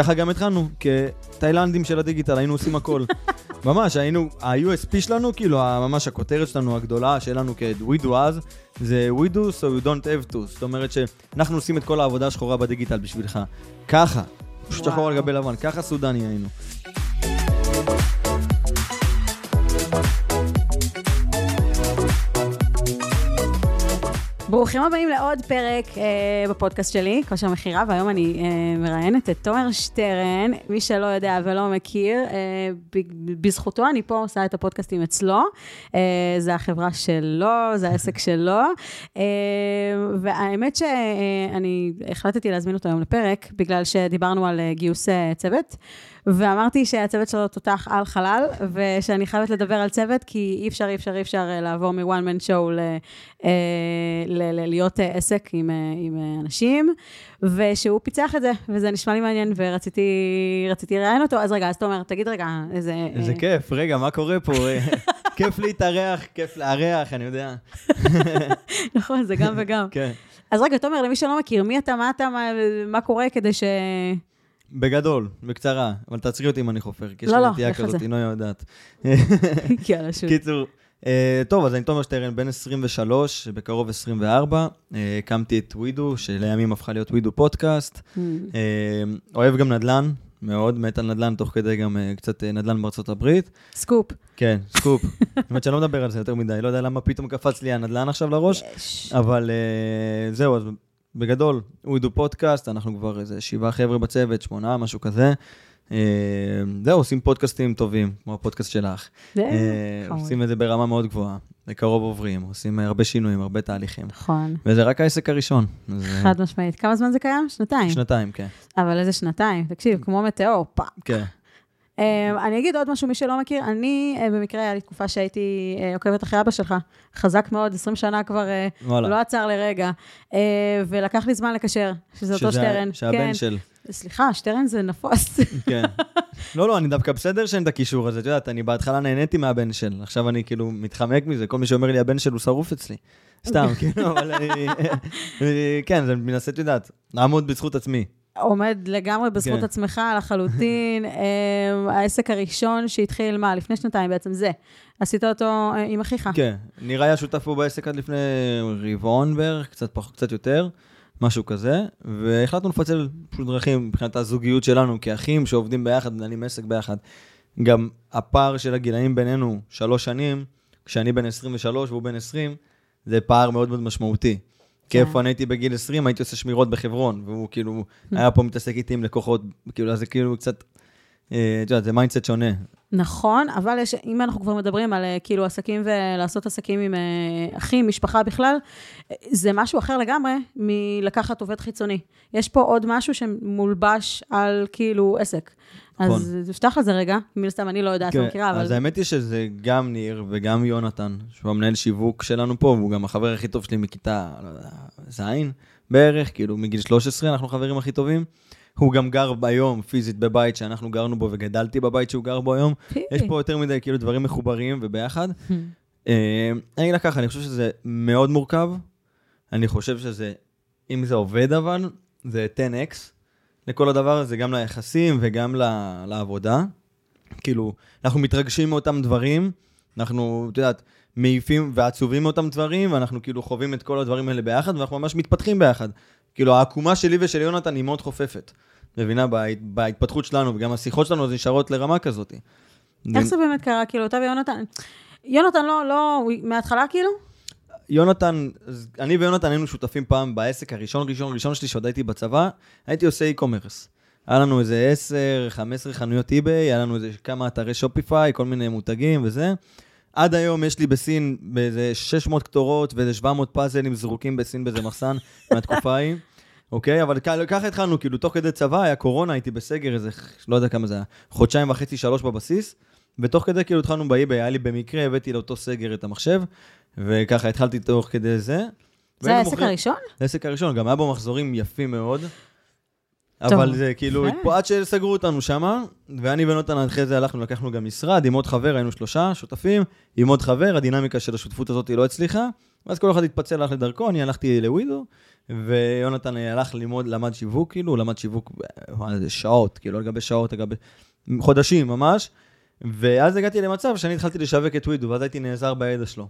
וככה גם התחלנו, כתאילנדים של הדיגיטל, היינו עושים הכל. ממש, היינו, ה-USP שלנו, כאילו, ממש הכותרת שלנו הגדולה, שלנו כ-We do אז, זה We do so you don't have to. זאת אומרת שאנחנו עושים את כל העבודה השחורה בדיגיטל בשבילך. ככה, פשוט שחור על גבי לבן, ככה סודני היינו. ברוכים הבאים לעוד פרק אה, בפודקאסט שלי, כושר מכירה, והיום אני אה, מראיינת את תומר שטרן, מי שלא יודע ולא מכיר, אה, בזכותו אני פה עושה את הפודקאסטים אצלו, אה, זה החברה שלו, זה העסק שלו, אה, והאמת שאני החלטתי להזמין אותו היום לפרק, בגלל שדיברנו על אה, גיוס אה, צוות. ואמרתי שהצוות שלו תותח על חלל, ושאני חייבת לדבר על צוות, כי אי אפשר, אי אפשר, אי אפשר אה, לעבור מוואן מן שואו להיות אה, עסק עם, אה, עם אנשים, ושהוא פיצח את זה, וזה נשמע לי מעניין, ורציתי לראיין אותו. אז רגע, אז תומר, תגיד רגע, איזה... איזה כיף, רגע, מה קורה פה? כיף להתארח, כיף לארח, אני יודע. נכון, זה גם וגם. כן. אז רגע, תומר, למי שלא מכיר, מי אתה, מה אתה, מה, מה קורה כדי ש... בגדול, בקצרה, אבל תעצרי אותי אם אני חופר, כי יש לא, לי לא, נטייה כזאת, היא לא יודעת. יאללה, שוט. קיצור, אה, טוב, אז אני תומר שטרן, בן 23, בקרוב 24. אה, הקמתי את ווידו, שלימים הפכה להיות ווידו פודקאסט. Mm. אה, אוהב גם נדל"ן, מאוד, מת על נדל"ן, תוך כדי גם קצת נדל"ן בארצות הברית. סקופ. כן, סקופ. האמת שאני לא מדבר על זה יותר מדי, לא יודע למה פתאום קפץ לי הנדל"ן עכשיו לראש, אבל זהו, אז בגדול, הוא ידעו פודקאסט, אנחנו כבר איזה שבעה חבר'ה בצוות, שמונה, משהו כזה. אה, זהו, עושים פודקאסטים טובים, כמו הפודקאסט שלך. אה, עושים את זה ברמה מאוד גבוהה. בקרוב עוברים, עושים הרבה שינויים, הרבה תהליכים. נכון. וזה רק העסק הראשון. חד משמעית. כמה זמן זה קיים? שנתיים. שנתיים, כן. אבל איזה שנתיים? תקשיב, כמו מטאור, fuck. כן. אמ, אני אגיד עוד משהו, מי שלא מכיר, אני אה, במקרה, היה לי תקופה שהייתי אה, עוקבת אחרי אבא שלך, חזק מאוד, 20 שנה כבר, אה, לא עצר לרגע, ולקח לי זמן לקשר, שזה אותו שטרן. שהבן כן. של. סליחה, שטרן זה נפוץ. כן. לא, לא, אני דווקא בסדר שאין את הקישור הזה, את יודעת, אני בהתחלה נהניתי מהבן של, עכשיו אני כאילו מתחמק מזה, כל מי שאומר לי, הבן של הוא שרוף אצלי. סתם, כאילו, אבל אני... כן, זה מנסה, את יודעת, לעמוד בזכות עצמי. עומד לגמרי בזכות כן. עצמך לחלוטין. אמ, העסק הראשון שהתחיל, מה, לפני שנתיים בעצם, זה. עשית אותו אה, עם אחיך. כן, נראה היה שותף פה בעסק עד לפני רבעון בערך, קצת, פח, קצת יותר, משהו כזה, והחלטנו לפצל פשוט דרכים מבחינת הזוגיות שלנו כאחים שעובדים ביחד, מנהלים עסק ביחד. גם הפער של הגילאים בינינו, שלוש שנים, כשאני בן 23 והוא בן 20, זה פער מאוד מאוד משמעותי. כי כן. אני הייתי בגיל 20, הייתי עושה שמירות בחברון, והוא כאילו היה פה מתעסק איתי עם לקוחות, כאילו, אז זה כאילו קצת, אה, את יודעת, זה mindset שונה. נכון, אבל יש, אם אנחנו כבר מדברים על אה, כאילו עסקים ולעשות עסקים עם אה, אחים, משפחה בכלל, זה משהו אחר לגמרי מלקחת עובד חיצוני. יש פה עוד משהו שמולבש על כאילו עסק. נכון. אז תפתח על זה רגע, מן הסתם אני לא יודעת, לא כן, מכירה, אבל... אז האמת היא שזה גם ניר וגם יונתן, שהוא המנהל שיווק שלנו פה, והוא גם החבר הכי טוב שלי מכיתה, לא יודע, ז' בערך, כאילו מגיל 13 אנחנו חברים הכי טובים. הוא גם גר היום פיזית בבית שאנחנו גרנו בו וגדלתי בבית שהוא גר בו היום. יש פה יותר מדי כאילו דברים מחוברים וביחד. אה, אני אגיד לך ככה, אני חושב שזה מאוד מורכב. אני חושב שזה, אם זה עובד אבל, זה 10x. לכל הדבר הזה, גם ליחסים וגם לעבודה. כאילו, אנחנו מתרגשים מאותם דברים, אנחנו, את יודעת, מעיפים ועצובים מאותם דברים, ואנחנו כאילו חווים את כל הדברים האלה ביחד, ואנחנו ממש מתפתחים ביחד. כאילו, העקומה שלי ושל יונתן היא מאוד חופפת. מבינה? בהתפתחות שלנו, וגם השיחות שלנו אז נשארות לרמה כזאת. איך זה באמת קרה? כאילו, אתה ויונתן... יונתן לא, לא, מההתחלה כאילו? יונתן, אני ויונתן היינו שותפים פעם בעסק הראשון, ראשון, ראשון שלי, שעוד הייתי בצבא, הייתי עושה e-commerce. היה לנו איזה 10, 15 חנויות eBay, היה לנו איזה כמה אתרי שופיפיי, כל מיני מותגים וזה. עד היום יש לי בסין באיזה 600 קטורות ואיזה 700 פאזלים זרוקים בסין באיזה מחסן מהתקופה ההיא. אוקיי? אבל ככה התחלנו, כאילו, תוך כדי צבא, היה קורונה, הייתי בסגר איזה, לא יודע כמה זה היה, חודשיים וחצי, שלוש בבסיס, ותוך כדי כאילו התחלנו באי-ביי, היה לי במקרה, הבאתי לאותו סגר את המחשב, וככה התחלתי תוך כדי זה. זה העסק הראשון? העסק הראשון, גם היה בו מחזורים יפים מאוד. אבל זה כאילו, עד שסגרו אותנו שמה, ואני ונותן אחרי זה הלכנו, לקחנו גם משרד עם עוד חבר, היינו שלושה שותפים, עם עוד חבר, הדינמיקה של השותפות הזאת לא הצליחה, ואז כל אחד התפצל, הלך לדרכו, אני הלכתי לווידו, ויונתן הלך ללמוד, למד שיווק, כאילו, למד שיווק, זה שעות, כאילו, על גבי שעות, על גבי... חודשים ממש, ואז הגעתי למצב שאני התחלתי לשווק את ווידו, ואז הייתי נעזר בידע שלו.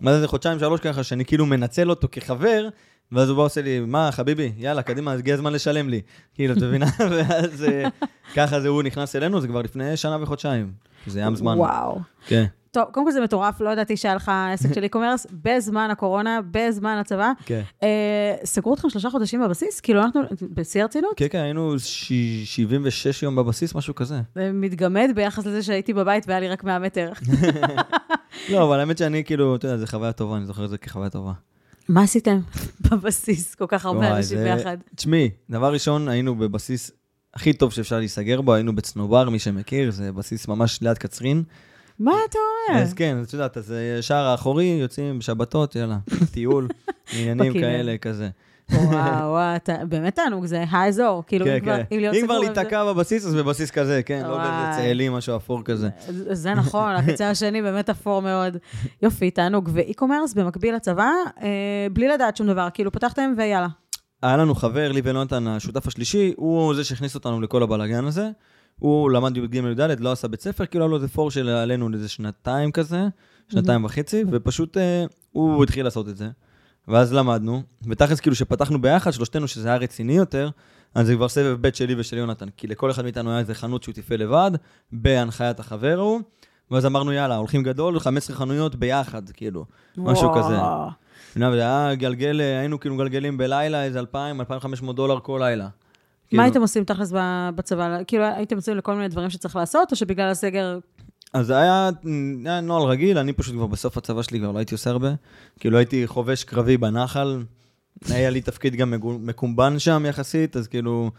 ואז איזה חודשיים, שלוש ככה, שאני כאילו מנצל אותו כחבר, ואז הוא בא עושה לי, מה, חביבי, יאללה, קדימה, הגיע הזמן לשלם לי. כאילו, את מבינה? ואז אה, ככה זה, הוא נכנס אלינו, זה כבר לפני שנה וחודשיים. זה ים זמן. וואו. כן, טוב, קודם כל זה מטורף, לא ידעתי שהיה לך עסק של e-commerce בזמן הקורונה, בזמן הצבא. כן. אה, סגרו אתכם שלושה חודשים בבסיס? כאילו, אנחנו, בשיא הרצינות? כן, כן, היינו ש- 76 יום בבסיס, משהו כזה. זה מתגמד ביחס לזה שהייתי בבית והיה לי רק 100 מטר. לא, אבל האמת שאני כאילו, אתה יודע, זו חוויה טובה, אני זוכר את זה כחוויה טובה. מה עשיתם בבסיס? כל כך הרבה אנשים ביחד. תשמעי, דבר ראשון, היינו בבסיס הכי טוב שאפשר להיסגר בו, היינו בצנובר, מי שמכיר, זה בסיס ממש ליד קצרין. מה אתה אומר? אז כן, את יודעת, אז אה, שער האחורי, יוצאים בשבתות, יאללה, טיול, עניינים בכנרת. כאלה, כזה. וואו, וואו, אתה- באמת תענוג, זה האזור. כאילו, כן, אם כבר- כן. אם להיות אם כבר להיתקע בבסיס, אז בבסיס כזה, כן, לא. באיזה צאלים, משהו אפור כזה. זה- זה נכון, הקצה השני באמת אפור מאוד. יופי, תענוג. ואי-קומרס במקביל לצבא, אה, בלי לדעת שום דבר, כאילו פתחתם ויאללה. היה לנו חבר, לי ונותן, השותף השלישי, הוא זה שהכניס אותנו לכל הבלאגן הזה. הוא למד י"ג י"ד, לא עשה בית ספר, כאילו היה לו איזה פור של עלינו לאיזה שנתיים כזה, שנתיים וחצי, ופשוט אה, הוא התחיל לעשות את זה. ואז למדנו, ותכלס כאילו שפתחנו ביחד, שלושתנו, שזה היה רציני יותר, אז זה כבר סבב ב' שלי ושל יונתן, כי לכל אחד מאיתנו היה איזה חנות שהוא תפעל לבד, בהנחיית החבר ההוא, ואז אמרנו, יאללה, הולכים גדול, 15 חנויות ביחד, כאילו, משהו. כזה. מבינה, וזה היה גלגל, אה, היינו כאילו מגלגלים בלילה איזה 2,000, 2,500 דולר כל לילה. כאילו, מה הייתם עושים תכלס בצבא? כאילו, הייתם עושים לכל מיני דברים שצריך לעשות, או שבגלל הסגר... אז זה היה, היה נוהל רגיל, אני פשוט כבר בסוף הצבא שלי כבר לא הייתי עושה הרבה. כאילו הייתי חובש קרבי בנחל, היה לי תפקיד גם מקומבן שם יחסית, אז כאילו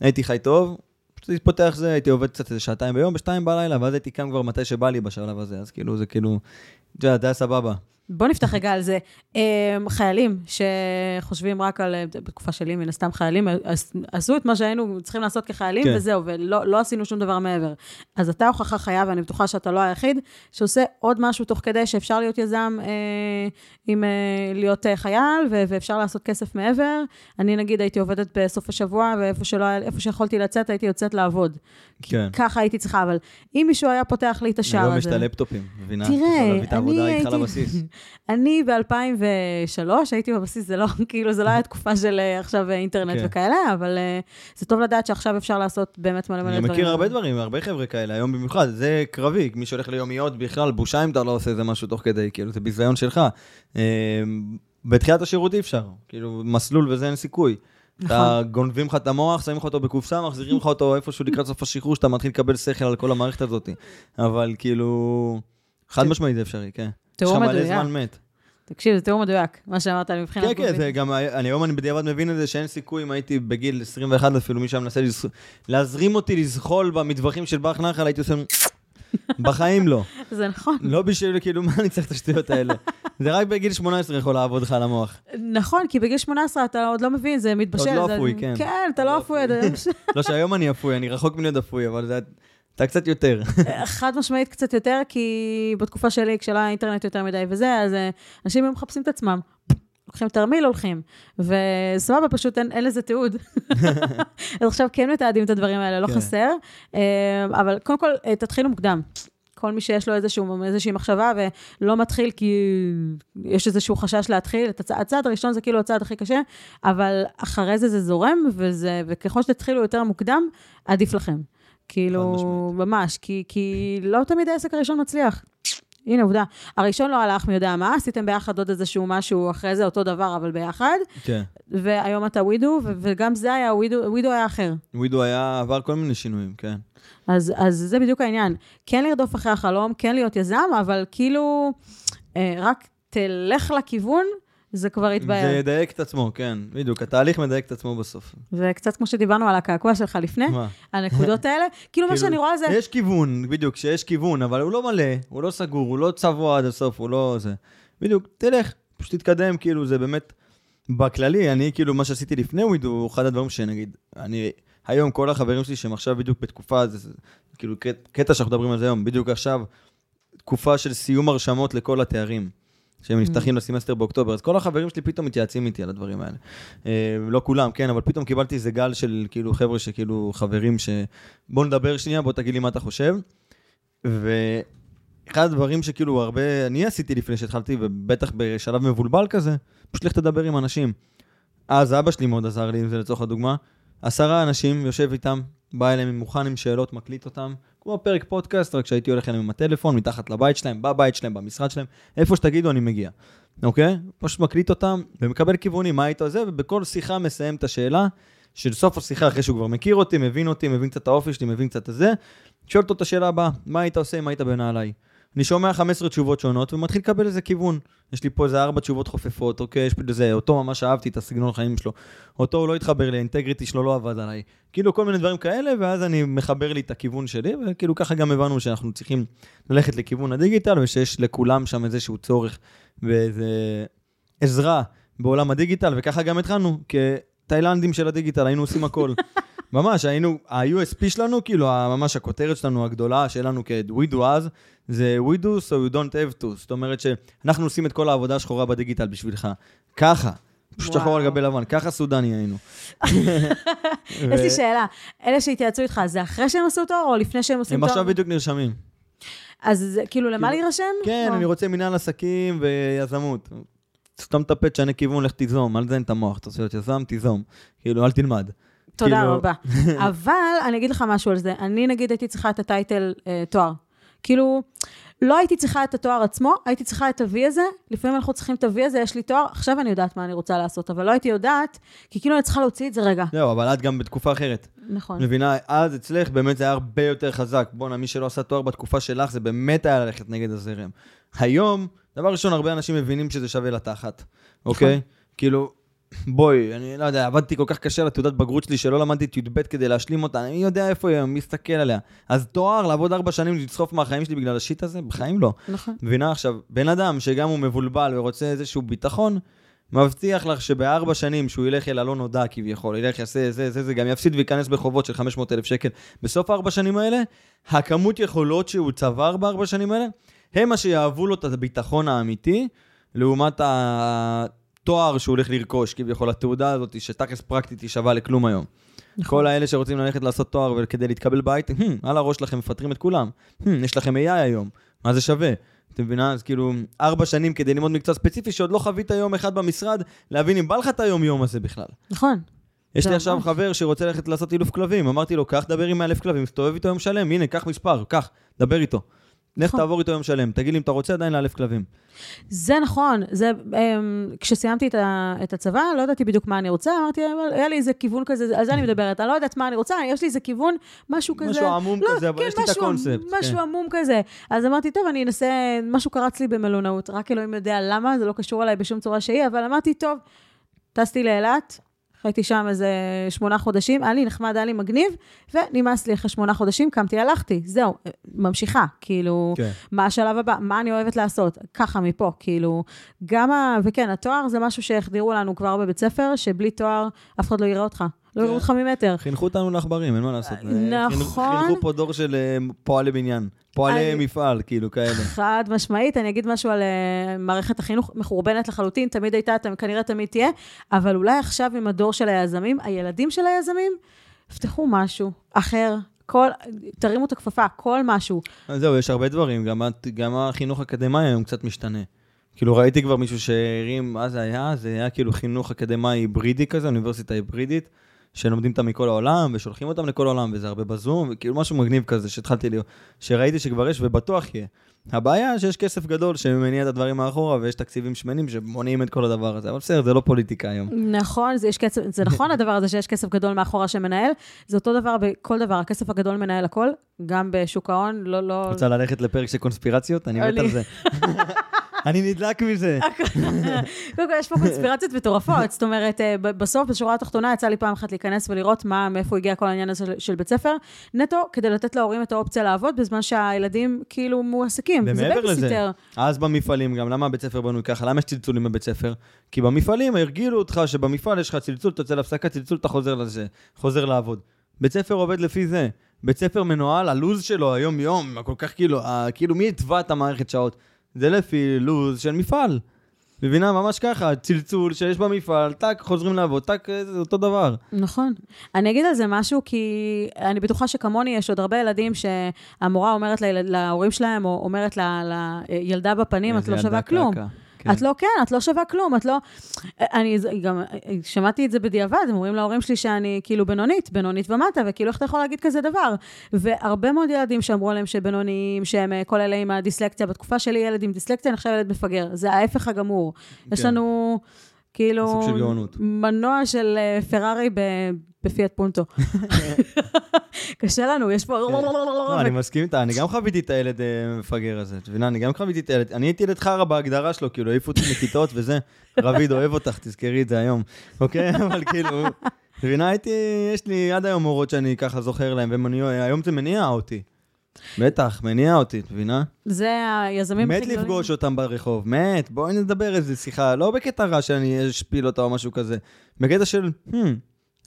הייתי חי טוב. פשוט הייתי פותח זה, הייתי עובד קצת איזה שעתיים ביום, בשתיים בלילה, ואז הייתי קם כבר מתי שבא לי בשלב הזה, אז כאילו זה כאילו, זה היה סבבה. בוא נפתח רגע על זה. אה, חיילים שחושבים רק על, בתקופה שלי, מן הסתם חיילים, עש- עשו את מה שהיינו צריכים לעשות כחיילים, כן. וזהו, ולא לא עשינו שום דבר מעבר. אז אתה הוכחה חיה, ואני בטוחה שאתה לא היחיד, שעושה עוד משהו תוך כדי שאפשר להיות יזם אה, עם אה, להיות אה, חייל, ו- ואפשר לעשות כסף מעבר. אני נגיד הייתי עובדת בסוף השבוע, ואיפה שלא, שיכולתי לצאת, הייתי יוצאת לעבוד. כן. ככה הייתי צריכה, אבל אם מישהו היה פותח לי את השער היום יש הזה... את הלפטופים, מבינה? תראה, אני הייתי-. אני ב-2003 הייתי בבסיס, זה לא, כאילו, זה לא היה תקופה של אה, עכשיו אה, אינטרנט כן. וכאלה, אבל אה, זה טוב לדעת שעכשיו אפשר לעשות באמת מלא מלא אני דברים. מכיר הרבה דברים, הרבה חבר'ה כאלה, היום במיוחד, זה קרבי, מי שהולך ליומיות בכלל, בושה אם אתה לא עושה איזה משהו תוך כדי, כאילו, זה ביזיון שלך. בתחילת השירות אי אפשר, כאילו, מסלול וזה אין סיכוי. אתה גונבים לך את המוח, שמים לך אותו בקופסה, מחזירים לך אותו איפשהו לקראת סוף השחרור, שאתה מתחיל לקבל שכל על כל המערכת הזאת. אבל כאילו, חד משמעית זה אפשרי, כן. תיאור יש לך מלא מדויק. זמן מת. תקשיב, זה תיאור מדויק, מה שאמרת לי מבחינת... כן, כן, זה גם, אני היום אני בדיעבד מבין את זה שאין סיכוי אם הייתי בגיל 21 אפילו, מי שהיה מנסה להזרים אותי לזחול במטווחים של ברח נחל, הייתי עושה... בחיים לא. זה נכון. לא בשביל, כאילו, מה אני צריך את השטויות האלה? זה רק בגיל 18 יכול לעבוד לך על המוח. נכון, כי בגיל 18 אתה עוד לא מבין, זה מתבשל. עוד לא אפוי, כן. כן, אתה לא לא אפוי. אתה- לא שהיום אני אפוי, אני רחוק מלהיות אפוי, אבל זה... אתה קצת יותר. חד משמעית קצת יותר, כי בתקופה שלי, כשלא היה אינטרנט יותר מדי וזה, אז אה, אנשים מחפשים את עצמם. לוקחים תרמיל, הולכים. וסבבה, פשוט אין, אין לזה תיעוד. אז עכשיו כן מתעדים את הדברים האלה, לא כן. חסר. אה, אבל קודם כל, אה, תתחילו מוקדם. כל מי שיש לו איזשהו, איזושהי מחשבה ולא מתחיל כי יש איזשהו חשש להתחיל, את הצע, הצעד הראשון זה כאילו הצעד הכי קשה, אבל אחרי זה זה זורם, וזה, וככל שתתחילו יותר מוקדם, עדיף לכם. כאילו. ממש, כי, כי לא תמיד העסק הראשון מצליח. הנה עובדה. הראשון לא הלך מי יודע מה, עשיתם ביחד עוד איזשהו משהו אחרי זה, אותו דבר, אבל ביחד, כן. והיום אתה ווידו, ו- וגם זה היה, ווידו, ווידו היה אחר. ווידו היה, עבר כל מיני שינויים, כן. אז, אז זה בדיוק העניין. כן לרדוף אחרי החלום, כן להיות יזם, אבל כאילו, אה, רק תלך לכיוון, זה כבר זה יתבהר. ידייק את עצמו, כן. בדיוק, התהליך מדייק את עצמו בסוף. וקצת כמו שדיברנו על הקעקוע שלך לפני, מה? הנקודות האלה, כאילו מה כאילו, שאני רואה זה... יש כיוון, בדיוק, שיש כיוון, אבל הוא לא מלא, הוא לא סגור, הוא לא צבוע עד הסוף, הוא לא זה. בדיוק, תלך, פשוט תתקדם, כאילו, זה באמת, בכללי, אני, כאילו, מה שעשיתי לפני ווידו, אחד הדברים שנגיד, אני היום כל החברים שלי שהם עכשיו בדיוק בתקופה, זה, זה כאילו קט- קטע שאנחנו מדברים על זה היום, בדיוק עכשיו, תקופה של סיום הרשמות לכל התארים. שהם נפתחים לסמסטר באוקטובר, אז כל החברים שלי פתאום מתייעצים איתי על הדברים האלה. אה, לא כולם, כן, אבל פתאום קיבלתי איזה גל של כאילו חבר'ה שכאילו חברים ש... בוא נדבר שנייה, בוא תגיד לי מה אתה חושב. ואחד הדברים שכאילו הרבה, אני עשיתי לפני שהתחלתי, ובטח בשלב מבולבל כזה, פשוט לך תדבר עם אנשים. אז אבא שלי מאוד עזר לי, אם זה לצורך הדוגמה. עשרה אנשים, יושב איתם, בא אליהם מוכן עם שאלות, מקליט אותם, כמו פרק פודקאסט, רק שהייתי הולך אליהם עם הטלפון, מתחת לבית שלהם, בבית שלהם, במשרד שלהם, איפה שתגידו אני מגיע, אוקיי? פשוט מקליט אותם ומקבל כיוונים, מה היית זה, ובכל שיחה מסיים את השאלה, של סוף השיחה, אחרי שהוא כבר מכיר אותי, מבין אותי, מבין קצת את האופי שלי, מבין קצת את זה, שואל אותו את השאלה הבאה, מה היית עושה אם היית בנעליי? אני שומע 15 תשובות שונות ומתחיל לקבל איזה כיוון. יש לי פה איזה ארבע תשובות חופפות, אוקיי, יש פה איזה, אותו ממש אהבתי את הסגנון חיים שלו. אותו הוא לא התחבר לי, האינטגריטי שלו לא עבד עליי. כאילו כל מיני דברים כאלה, ואז אני מחבר לי את הכיוון שלי, וכאילו ככה גם הבנו שאנחנו צריכים ללכת לכיוון הדיגיטל, ושיש לכולם שם איזשהו צורך ואיזה עזרה בעולם הדיגיטל, וככה גם התחלנו, כתאילנדים של הדיגיטל, היינו עושים הכל. ממש, היינו, ה-USP שלנו, כאילו, ממש הכותרת שלנו הגדולה, שלנו כ-We do אז, זה We do so you don't have to. זאת אומרת שאנחנו עושים את כל העבודה השחורה בדיגיטל בשבילך. ככה. פשוט שחור על גבי לבן, ככה סודני היינו. יש לי שאלה, אלה שהתייעצו איתך, זה אחרי שהם עשו תואר או לפני שהם עושים הם תואר? עכשיו בדיוק נרשמים. אז כאילו, למה כאילו- להירשם? כן, אני רוצה מנהל עסקים ויזמות. סתום את הפה, תשנה כיוון, לך תיזום, אל תזיין את המוח, אתה רוצה להיות יזם, תיזום. כאילו, אל תלמד. תודה כאילו- רבה. אבל אני אגיד לך משהו על זה. אני נגיד הייתי צריכה את הטייטל אה, תואר. כאילו, לא הייתי צריכה את התואר עצמו, הייתי צריכה את ה-V הזה. לפעמים אנחנו צריכים את ה-V הזה, יש לי תואר, עכשיו אני יודעת מה אני רוצה לעשות, אבל לא הייתי יודעת, כי כאילו אני צריכה להוציא את זה רגע. זהו, אבל את גם בתקופה אחרת. נכון. מבינה, אז אצלך באמת זה היה הרבה יותר חזק. בואנה, מי שלא עשה תואר בתקופה שלך, זה באמת היה ללכת נגד הזרם. היום, דבר ראשון, הרבה אנשים מבינים שזה שווה לתחת, אוקיי? כאילו, בואי, אני לא יודע, עבדתי כל כך קשה על התעודת בגרות שלי, שלא למדתי את י"ב כדי להשלים אותה, אני יודע איפה היא, מי מסתכל עליה. אז תואר, לעבוד ארבע שנים, לצחוף מהחיים שלי בגלל השיט הזה? בחיים לא. נכון. מבינה עכשיו, בן אדם שגם הוא מבולבל ורוצה איזשהו ביטחון, מבטיח לך שבארבע שנים שהוא ילך אל הלא נודע כביכול, ילך, יעשה זה, זה, זה, גם יפסיד וייכנס בחובות של 500 אלף שקל. בסוף הארבע שנים האלה, הכמות יכולות שהוא צבר בארבע שנים האלה, הם מה שיאהבו לו את הביטחון האמיתי, לעומת התואר שהוא הולך לרכוש, כביכול, התעודה הזאת, שתכלס פרקטית היא שווה לכלום היום. נכון. כל האלה שרוצים ללכת לעשות תואר וכדי להתקבל בהייטק, "Hmm, על הראש שלכם מפטרים את כולם. "Hmm, יש לכם AI היום, מה זה שווה? את מבינה? אז כאילו, ארבע שנים כדי ללמוד מקצוע ספציפי שעוד לא חווית יום אחד במשרד, להבין אם בא לך את היום-יום הזה בכלל. נכון. יש לי עכשיו. חבר שרוצה ללכת לעשות אילוף כלבים, אמרתי לו, קח, דבר עם מאלף כלבים, תסתובב איתו יום שלם, הנה, קח מספר, קח, דבר איתו. לך נכון. תעבור איתו יום שלם, תגיד לי אם אתה רוצה עדיין לאלף כלבים. זה נכון, זה, um, כשסיימתי את, ה, את הצבא, לא ידעתי בדיוק מה אני רוצה, אמרתי, אבל היה לי איזה כיוון כזה, על זה אני מדברת, אני לא יודעת מה אני רוצה, יש לי איזה כיוון, משהו כזה. משהו עמום לא, כזה, אבל כן, יש לי את הקונספט. משהו כן. עמום כזה. אז אמרתי, טוב, אני אנסה, משהו קרץ לי במלונאות, רק אלוהים יודע למה, זה לא קשור אליי בשום צורה שהיא, אבל אמרתי, טוב, טסתי לאילת, חייתי שם איזה שמונה חודשים, היה לי נחמד, היה לי מגניב, ונמאס לי אחרי שמונה חודשים, קמתי, הלכתי, זהו, ממשיכה, כאילו, כן. מה השלב הבא, מה אני אוהבת לעשות, ככה מפה, כאילו, גם ה... וכן, התואר זה משהו שהחדירו לנו כבר בבית ספר, שבלי תואר אף אחד לא יראה אותך, לא יראו. אותך ממטר. חינכו אותנו לעכברים, אין מה לעשות. נכון. חינכו פה דור של אה, פועלי בניין, פועלי מפעל, כאילו, כאלה. חד משמעית, אני אגיד משהו על uh, מערכת החינוך מחורבנת לחלוטין, תמיד הייתה, כנראה תמיד תהיה, אבל אולי עכשיו עם הדור של היזמים, הילדים של היזמים, יפתחו משהו אחר, כל, תרימו את הכפפה, כל משהו. אז זהו, יש הרבה דברים, גם, גם החינוך האקדמאי היום קצת משתנה. כאילו ראיתי כבר מישהו שהרים, מה זה היה? זה היה כאילו חינוך אקדמאי היברידי כזה, אוניברסיטה היברידית, שלומדים אותם מכל העולם, ושולחים אותם לכל העולם, וזה הרבה בזום, וכאילו משהו מגניב כזה שהתחלתי להיות, שראיתי שכבר יש, ובטוח יהיה. הבעיה שיש כסף גדול שמניע את הדברים מאחורה, ויש תקציבים שמנים שמונעים את כל הדבר הזה, אבל בסדר, זה לא פוליטיקה היום. נכון, זה, כסף, זה נכון הדבר הזה שיש כסף גדול מאחורה שמנהל, זה אותו דבר בכל דבר, הכסף הגדול מנהל הכל, גם בשוק ההון, לא, לא... רוצה ללכת לפרק של קונספירציות? אני מת על זה. אני נדלק מזה. קודם כל, יש פה קונספירציות מטורפות. זאת אומרת, אה, בסוף, בשורה התחתונה, יצא לי פעם אחת להיכנס ולראות מה, מאיפה הגיע כל העניין הזה של, בית ספר, נטו, כדי לתת להורים את האופציה לעבוד, בזמן שהילדים כאילו מועסקים. זה ומעבר לזה, בייביסיטר. אז במפעלים גם, למה הבית ספר בנוי ככה? למה יש צלצולים בבית ספר? כי במפעלים הרגילו אותך שבמפעל יש לך צלצול, אתה יוצא להפסקה, צלצול, אתה חוזר לזה, חוזר לעבוד. בית ספר עובד לפי זה. בית ספר מנוהל, הלו"ז שלו, היום-יום, כל כך כאילו, כאילו מי התווה את המערכת שעות? זה לפי לו"ז של מפעל. מבינה? ממש ככה, צלצול שיש במפעל, טאק, חוזרים לעבוד, טאק, זה אותו דבר. נכון. אני אגיד על זה משהו, כי אני בטוחה שכמוני יש עוד הרבה ילדים שהמורה אומרת להורים שלהם, או אומרת לילדה בפנים, את לא שווה כלום. קעקע. כן. את לא, כן, את לא שווה כלום, את לא... אני גם שמעתי את זה בדיעבד, הם אומרים להורים שלי שאני כאילו בינונית, בינונית ומטה, וכאילו איך אתה יכול להגיד כזה דבר? והרבה מאוד ילדים שאמרו עליהם שבינוניים, שהם אה, כל אלה עם הדיסלקציה, בתקופה שלי ילד עם דיסלקציה נחשב ילד מפגר, זה ההפך הגמור. יש כן. לנו כאילו... סוג של גאונות. מנוע של אה, פרארי ב- בפיאט פונטו. קשה לנו, יש פה... לא, אני מסכים איתה, אני גם חוויתי את הילד אה, המפגר הזה, את מבינה? אני גם חוויתי את הילד, אני הייתי ילד חרא בהגדרה שלו, כאילו, העיפו אותי מכיתות וזה, רביד אוהב אותך, תזכרי את זה היום, אוקיי? אבל כאילו, את מבינה? הייתי, יש לי עד היום מורות שאני ככה זוכר להן, והיום זה מניע אותי. בטח, מניע אותי, את מבינה? זה היזמים הכי מת גדולים. לפגוש אותם ברחוב, מת, בואי נדבר איזה שיחה, לא בקטע רע שאני אשפיל אותה או משהו כזה, בקטע של, hmm,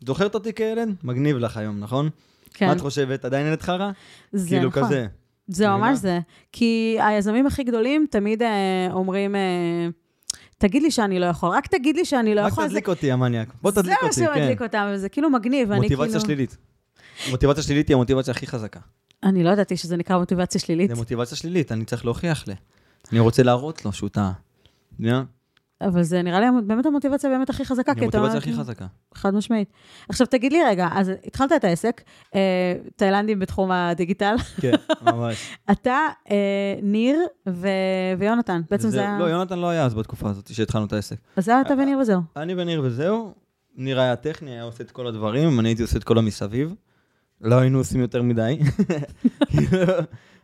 זוכרת אותי כילד? מגניב לך היום, נכון? כן, מה את חושבת? עדיין ילד חרא? זה כאילו נכון. כזה. זה? ממש זה. כי היזמים הכי גדולים תמיד אה, אומרים, אה, תגיד לי שאני לא יכול, רק תגיד לי שאני לא רק יכול. זה- תדליק אותי, המניאק. בוא תדליק אותי, זה מה כן. שמדליק אותם, וזה כאילו מגניב. מוטיבציה כאילו- שלילית. מוטיבציה שלילית היא המוטיבציה הכי חזקה. אני לא ידעתי שזה נקרא מוטיבציה שלילית, זה מוטיבציה שלילית, אני צריך להוכיח לי. אני רוצה להראות לו שהוא טעה. אבל זה נראה לי באמת המוטיבציה באמת הכי חזקה, היא המוטיבציה הכי חזקה. חד משמעית. עכשיו תגיד לי רגע, אז התחלת את העסק, אה, תאילנדים בתחום הדיגיטל, כן, ממש. אתה, אה, ניר ויונתן, בעצם זה היה... לא, יונתן לא היה אז בתקופה הזאת שהתחלנו את העסק. אז זה אתה וניר וזהו. אני וניר וזהו. ניר היה טכני, היה עושה את כל הדברים, אני הייתי עושה את כל המסביב. לא היינו עושים יותר מדי.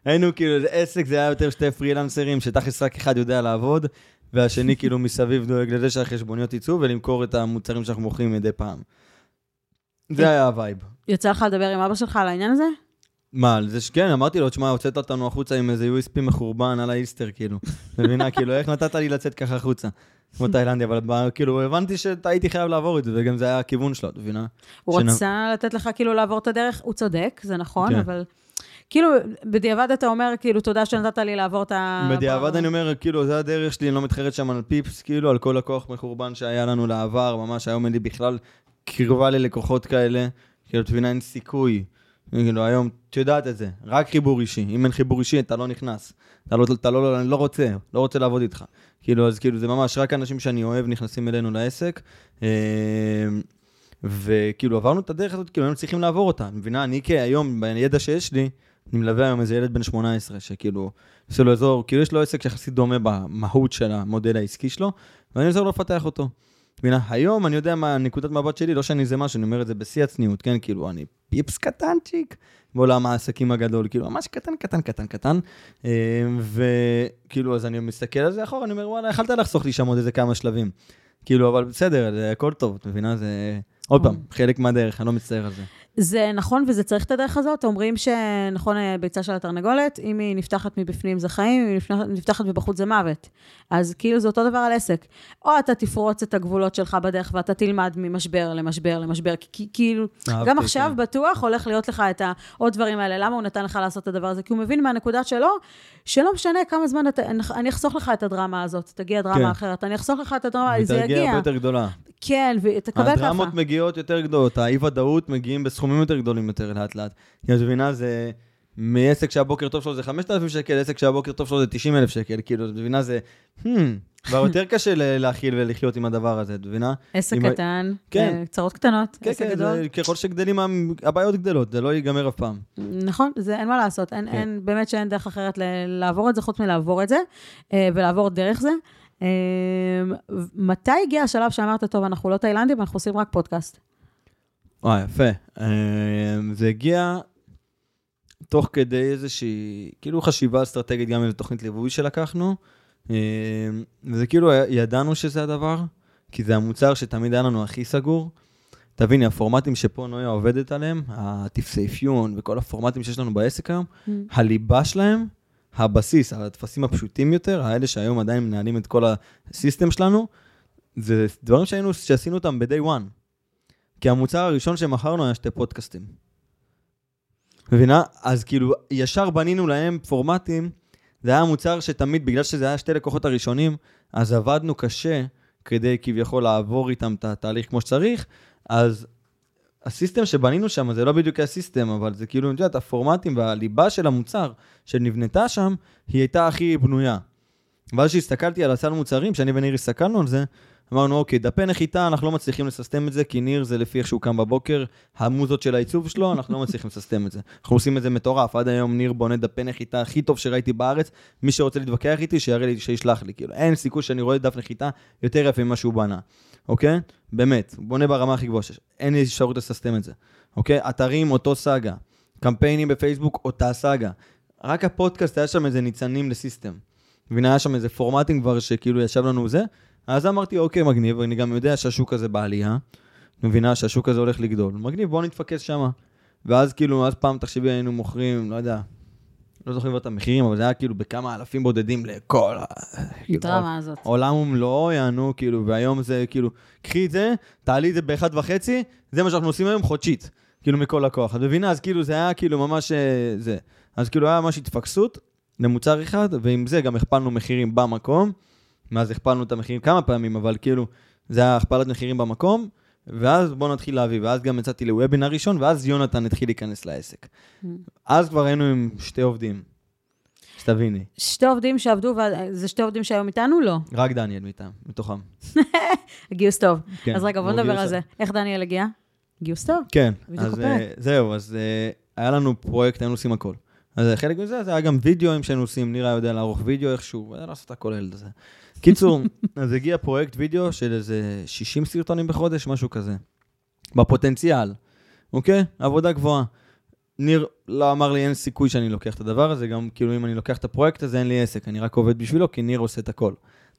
היינו כאילו, זה עסק, זה היה יותר שתי פרילנסרים, שתכלס רק אחד יודע לעבוד, והשני כאילו מסביב דואג לזה שהחשבוניות יצאו ולמכור את המוצרים שאנחנו מוכרים מדי פעם. זה היה ה vibe. יצא לך לדבר עם אבא שלך על העניין הזה? מה, על זה שכן, אמרתי לו, תשמע, הוצאת אותנו החוצה עם איזה USB מחורבן על האיסטר, כאילו. מבינה, כאילו, איך נתת לי לצאת ככה החוצה? כמו תאילנדי, אבל כאילו, הבנתי שהייתי חייב לעבור את זה, וגם זה היה הכיוון שלו, את מבינה? הוא שנ- רצה לתת לך כאילו לעבור את הדרך, הוא צודק, זה נכון, כן. אבל כאילו, בדיעבד אתה אומר, כאילו, תודה שנתת לי לעבור את ה... בדיעבד אני אומר, כאילו, זה הדרך שלי, אני לא מתחרט שם על פיפס, כאילו, על כל לקוח מחורבן שהיה לנו לעבר, ממש היום אין לי בכלל קרבה ללקוחות כאלה, כאילו, את מבינה, אין סיכוי. כאילו, היום, את יודעת את זה, רק חיבור אישי. אם אין חיבור אישי, אתה לא נכנס. אתה לא, אתה לא, אני לא רוצה, לא רוצה לעבוד איתך. כאילו, אז כאילו, זה ממש רק אנשים שאני אוהב נכנסים אלינו לעסק. אה, וכאילו, עברנו את הדרך הזאת, כאילו, היינו צריכים לעבור אותה. מבינה, אני כהיום, בידע שיש לי, אני מלווה היום איזה ילד בן 18, שכאילו, עושה לו אזור, כאילו יש לו עסק יחסית דומה במהות של המודל העסקי שלו, ואני עוזר לו לפתח אותו. מבינה, היום אני יודע מה נקודת מבט שלי, לא שאני איזה משהו, אני אומר את זה בשיא הצניעות, כן? כאילו, אני פיפס קטנצ'יק בעולם העסקים הגדול, כאילו, ממש קטן, קטן, קטן, קטן. אה, וכאילו, אז אני מסתכל על זה אחורה, אני אומר, וואלה, יכלת לחסוך לי שם עוד איזה כמה שלבים. כאילו, אבל בסדר, זה הכל טוב, את מבינה? זה... עוד פעם, חלק מהדרך, אני לא מצטער על זה. זה נכון וזה צריך את הדרך הזאת. אומרים שנכון, אה, ביצה של התרנגולת, אם היא נפתחת מבפנים זה חיים, אם היא נפתחת, נפתחת מבחוץ זה מוות. אז כאילו זה אותו דבר על עסק. או אתה תפרוץ את הגבולות שלך בדרך ואתה תלמד ממשבר למשבר למשבר, כי- כאילו, גם עכשיו. בטוח הולך להיות לך את העוד דברים האלה. למה הוא נתן לך לעשות את הדבר הזה? כי הוא מבין מהנקודה שלו, שלא משנה כמה זמן אתה, אני אחסוך לך את הדרמה הזאת, תגיע דרמה כן. אחרת, אני אחסוך לך את הדרמה, זה יגיע. הרבה יותר גדולה. כן, ותקבל ככה. הדרמות מגיעות יותר גדולות, האי-ודאות מגיעים בסכומים יותר גדולים יותר לאט לאט. כי את מבינה, זה מעסק שהבוקר טוב שלו זה 5,000 שקל, עסק שהבוקר טוב שלו זה 90,000 שקל, כאילו, את מבינה, זה, hmm, כבר יותר קשה להכיל ולחיות עם הדבר הזה, את מבינה? עסק קטן, כן. אה, צרות קטנות, כן, עסק כן, גדול. זה, ככל שגדלים הבעיות גדלות, זה לא ייגמר אף פעם. נכון, זה אין מה לעשות, אין, כן. אין, באמת שאין דרך אחרת לעבור את זה, חוץ מלעבור את זה, אה, ולעבור דרך זה. אה, מתי הגיע השלב שאמרת, טוב, אנחנו לא תאילנדים, אנחנו עושים רק פודקאסט? אה, יפה. אה, זה הגיע תוך כדי איזושהי, כאילו חשיבה אסטרטגית גם איזו תוכנית ליווי שלקחנו, אה, וזה כאילו, ידענו שזה הדבר, כי זה המוצר שתמיד היה לנו הכי סגור. תביני, הפורמטים שפה נויה עובדת עליהם, הטפסי אפיון וכל הפורמטים שיש לנו בעסק היום, הליבה שלהם, הבסיס, הטפסים הפשוטים יותר, האלה שהיום עדיין מנהלים את כל הסיסטם שלנו, זה דברים שהיינו, שעשינו אותם ב-day one. כי המוצר הראשון שמכרנו היה שתי פודקאסטים. מבינה? אז כאילו, ישר בנינו להם פורמטים. זה היה מוצר שתמיד, בגלל שזה היה שתי לקוחות הראשונים, אז עבדנו קשה כדי כביכול לעבור איתם את התהליך כמו שצריך, אז הסיסטם שבנינו שם זה לא בדיוק הסיסטם, אבל זה כאילו, את יודעת, הפורמטים והליבה של המוצר שנבנתה שם, היא הייתה הכי בנויה. ואז כשהסתכלתי על הסל מוצרים, שאני וניר הסתכלנו על זה, אמרנו, אוקיי, דפי נחיתה, אנחנו לא מצליחים לססטם את זה, כי ניר זה לפי איך שהוא קם בבוקר, המוזות של העיצוב שלו, אנחנו לא מצליחים לססטם את זה. אנחנו עושים את זה מטורף, עד היום ניר בונה דפי נחיתה הכי טוב שראיתי בארץ, מי שרוצה להתווכח איתי, שיראה לי, שישלח לי, כאילו, אין סיכוי שאני רואה דף נחיתה יותר יפה ממה שהוא בנה, אוקיי? באמת, הוא בונה ברמה הכי גבוהה אין לי אפשרות לססטם את זה, אוקיי? אתרים, אותו סאגה, קמפיינים בפייסבוק, אותה סאגה. רק הפודקאסט היה שם איזה ניצנים לסיסטם. מבינה, היה שם איזה פורמטים כבר שכאילו ישב לנו זה, אז אמרתי, אוקיי, מגניב, אני גם יודע שהשוק הזה בעלייה, מבינה שהשוק הזה הולך לגדול. מגניב, בוא נתפקס שמה. ואז כאילו, אז פעם, תחשבי, היינו מוכרים, לא יודע, לא זוכרים את המחירים, אבל זה היה כאילו בכמה אלפים בודדים לכל ה... דרמה הזאת. עולם ומלואו יענו, כאילו, והיום זה כאילו, קחי את זה, תעלי את זה באחד וחצי, זה מה שאנחנו עושים היום חודשית, כאילו, מכל לקוח. את מבינה? אז כאילו, זה היה כאילו ממש אה, זה. אז כאילו, היה ממש התפקסות למוצר אחד, ועם זה גם הכפלנו מחירים במקום. מאז הכפלנו את המחירים כמה פעמים, אבל כאילו, זה היה הכפלת מחירים במקום, ואז בואו נתחיל להביא, ואז גם יצאתי לוובינר ראשון, ואז יונתן התחיל להיכנס לעסק. Mm. אז כבר היינו עם שתי עובדים, שתביני. שתי עובדים שעבדו, זה שתי עובדים שהיום איתנו? לא. רק דניאל מטעם, מתוכם. גיוס טוב. כן, אז רגע, בוא נדבר על זה. איך דניאל הגיע? גיוס טוב. כן, אז. אה, זהו, אז אה, היה לנו פרויקט, היינו עושים הכל. אז חלק מזה, זה היה גם וידאוים שהיינו עושים, נירה יודע לערוך וידאו איכשהו, היה לעשות הכל הילד הזה. קיצור, אז הגיע פרויקט וידאו של איזה 60 סרטונים בחודש, משהו כזה. בפוטנציאל, אוקיי? עבודה גבוהה. ניר לא אמר לי אין סיכוי שאני לוקח את הדבר הזה, גם כאילו אם אני לוקח את הפרויקט הזה אין לי עסק, אני רק עובד בשבילו, כי ניר עושה את הכל.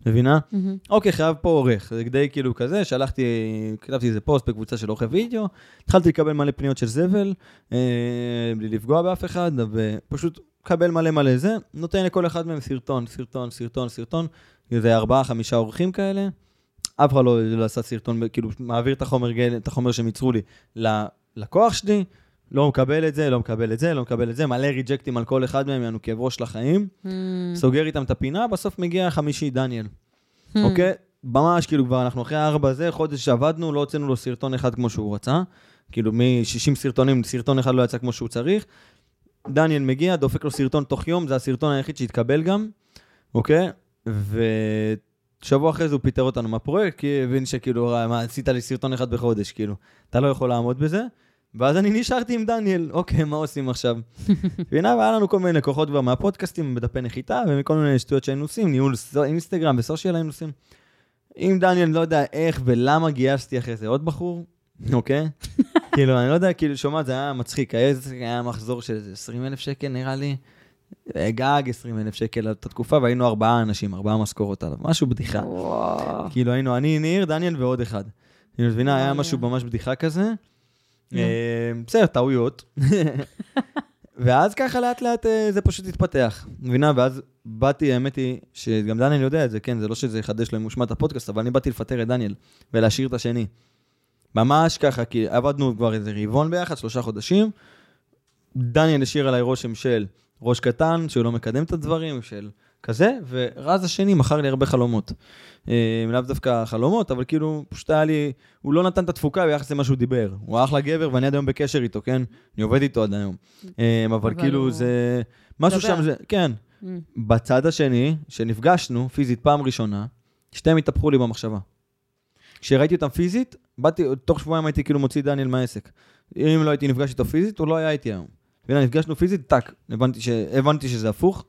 מבינה? מהמם. אוקיי, חייב פה עורך. זה די כאילו כזה, שלחתי, כתבתי איזה פוסט בקבוצה של עורכי וידאו, התחלתי לקבל מלא פניות של זבל, אה, בלי לפגוע באף אחד, ופשוט מקבל מלא מלא זה, נותן לכל אחד מהם סרטון, סרטון, סרטון, סרטון, איזה ארבעה, חמישה עורכים כאלה. אף אחד לא, לא עשה סרטון, כאילו, מעביר את החומר, את החומר שהם ייצרו לי ללקוח שלי, לא מקבל את זה, לא מקבל את זה, לא מקבל את זה, מלא ריג'קטים על כל אחד מהם, יענו כאב ראש לחיים. Mm. סוגר איתם את הפינה, בסוף מגיע חמישי דניאל. Hmm. אוקיי? ממש, כאילו, כבר אנחנו אחרי ארבע זה, חודש שעבדנו, לא הוצאנו לו סרטון אחד כמו שהוא רצה. כאילו, מ-60 סרטונים, סרטון אחד לא יצא כמו שהוא צריך. דניאל מגיע, דופק לו סרטון תוך יום, זה הסרטון היחיד שהתקבל גם, אוקיי? ושבוע אחרי זה הוא פיטר אותנו מהפרויקט, כי הבין שכאילו, "אה, מה, עשית לי סרטון אחד בחודש, כאילו, אתה לא יכול לעמוד בזה. ואז אני נשארתי עם דניאל, אוקיי, מה עושים עכשיו? והנה, והיה לנו כל מיני לקוחות כבר מהפודקאסטים, בדפי נחיתה, ומכל מיני שטויות שהיינו עושים, ניהול אינסטגרם וסושיאל היינו עושים. עם דניאל, לא יודע איך ולמה גייסתי אחרי זה עוד בחור, אוקיי? כאילו, אני לא יודע, כאילו, שומעת, זה היה מצחיק. היה מחזור של איזה 20 אלף שקל, נראה לי. אה, גג 20 אלף שקל על התקופה, והיינו ארבעה אנשים, ארבעה משכורות עליו. משהו בדיחה. כאילו, היינו אני, ניר, דניאל ועוד אחד. אני מבינה, היה. משהו ממש בדיחה כזה. אה, בסדר, טעויות. ואז ככה לאט לאט אה, זה פשוט התפתח. מבינה? ואז באתי, האמת היא, שגם דניאל יודע את זה, כן, זה לא שזה יחדש לו אם הוא שמע את הפודקאסט, אבל אני באתי לפטר את דניאל ולהשאיר את השני. ממש ככה, כי עבדנו כבר איזה רבעון ביחד, שלושה חודשים. דניאל השאיר עליי רושם של ראש קטן, שהוא לא מקדם את הדברים, של כזה, ורז השני מכר לי הרבה חלומות. אה, לאו דווקא חלומות, אבל כאילו, פשוט היה לי, הוא לא נתן את התפוקה ביחס למה שהוא דיבר. הוא אחלה גבר, ואני עד היום בקשר איתו, כן? אני עובד איתו עד היום. אה, אבל אבל כאילו, הוא- זה... משהו. שם, זה, כן. Mm. בצד השני, שנפגשנו פיזית פעם ראשונה, שתיהם התהפכו לי במחשבה. כשראיתי אותם פיזית, באתי, תוך שבועיים הייתי כאילו מוציא דניאל מהעסק. אם לא הייתי נפגש איתו פיזית, הוא לא היה איתי היום. והנה, נפגשנו פיזית, טאק, הבנתי, ש... הבנתי שזה הפוך,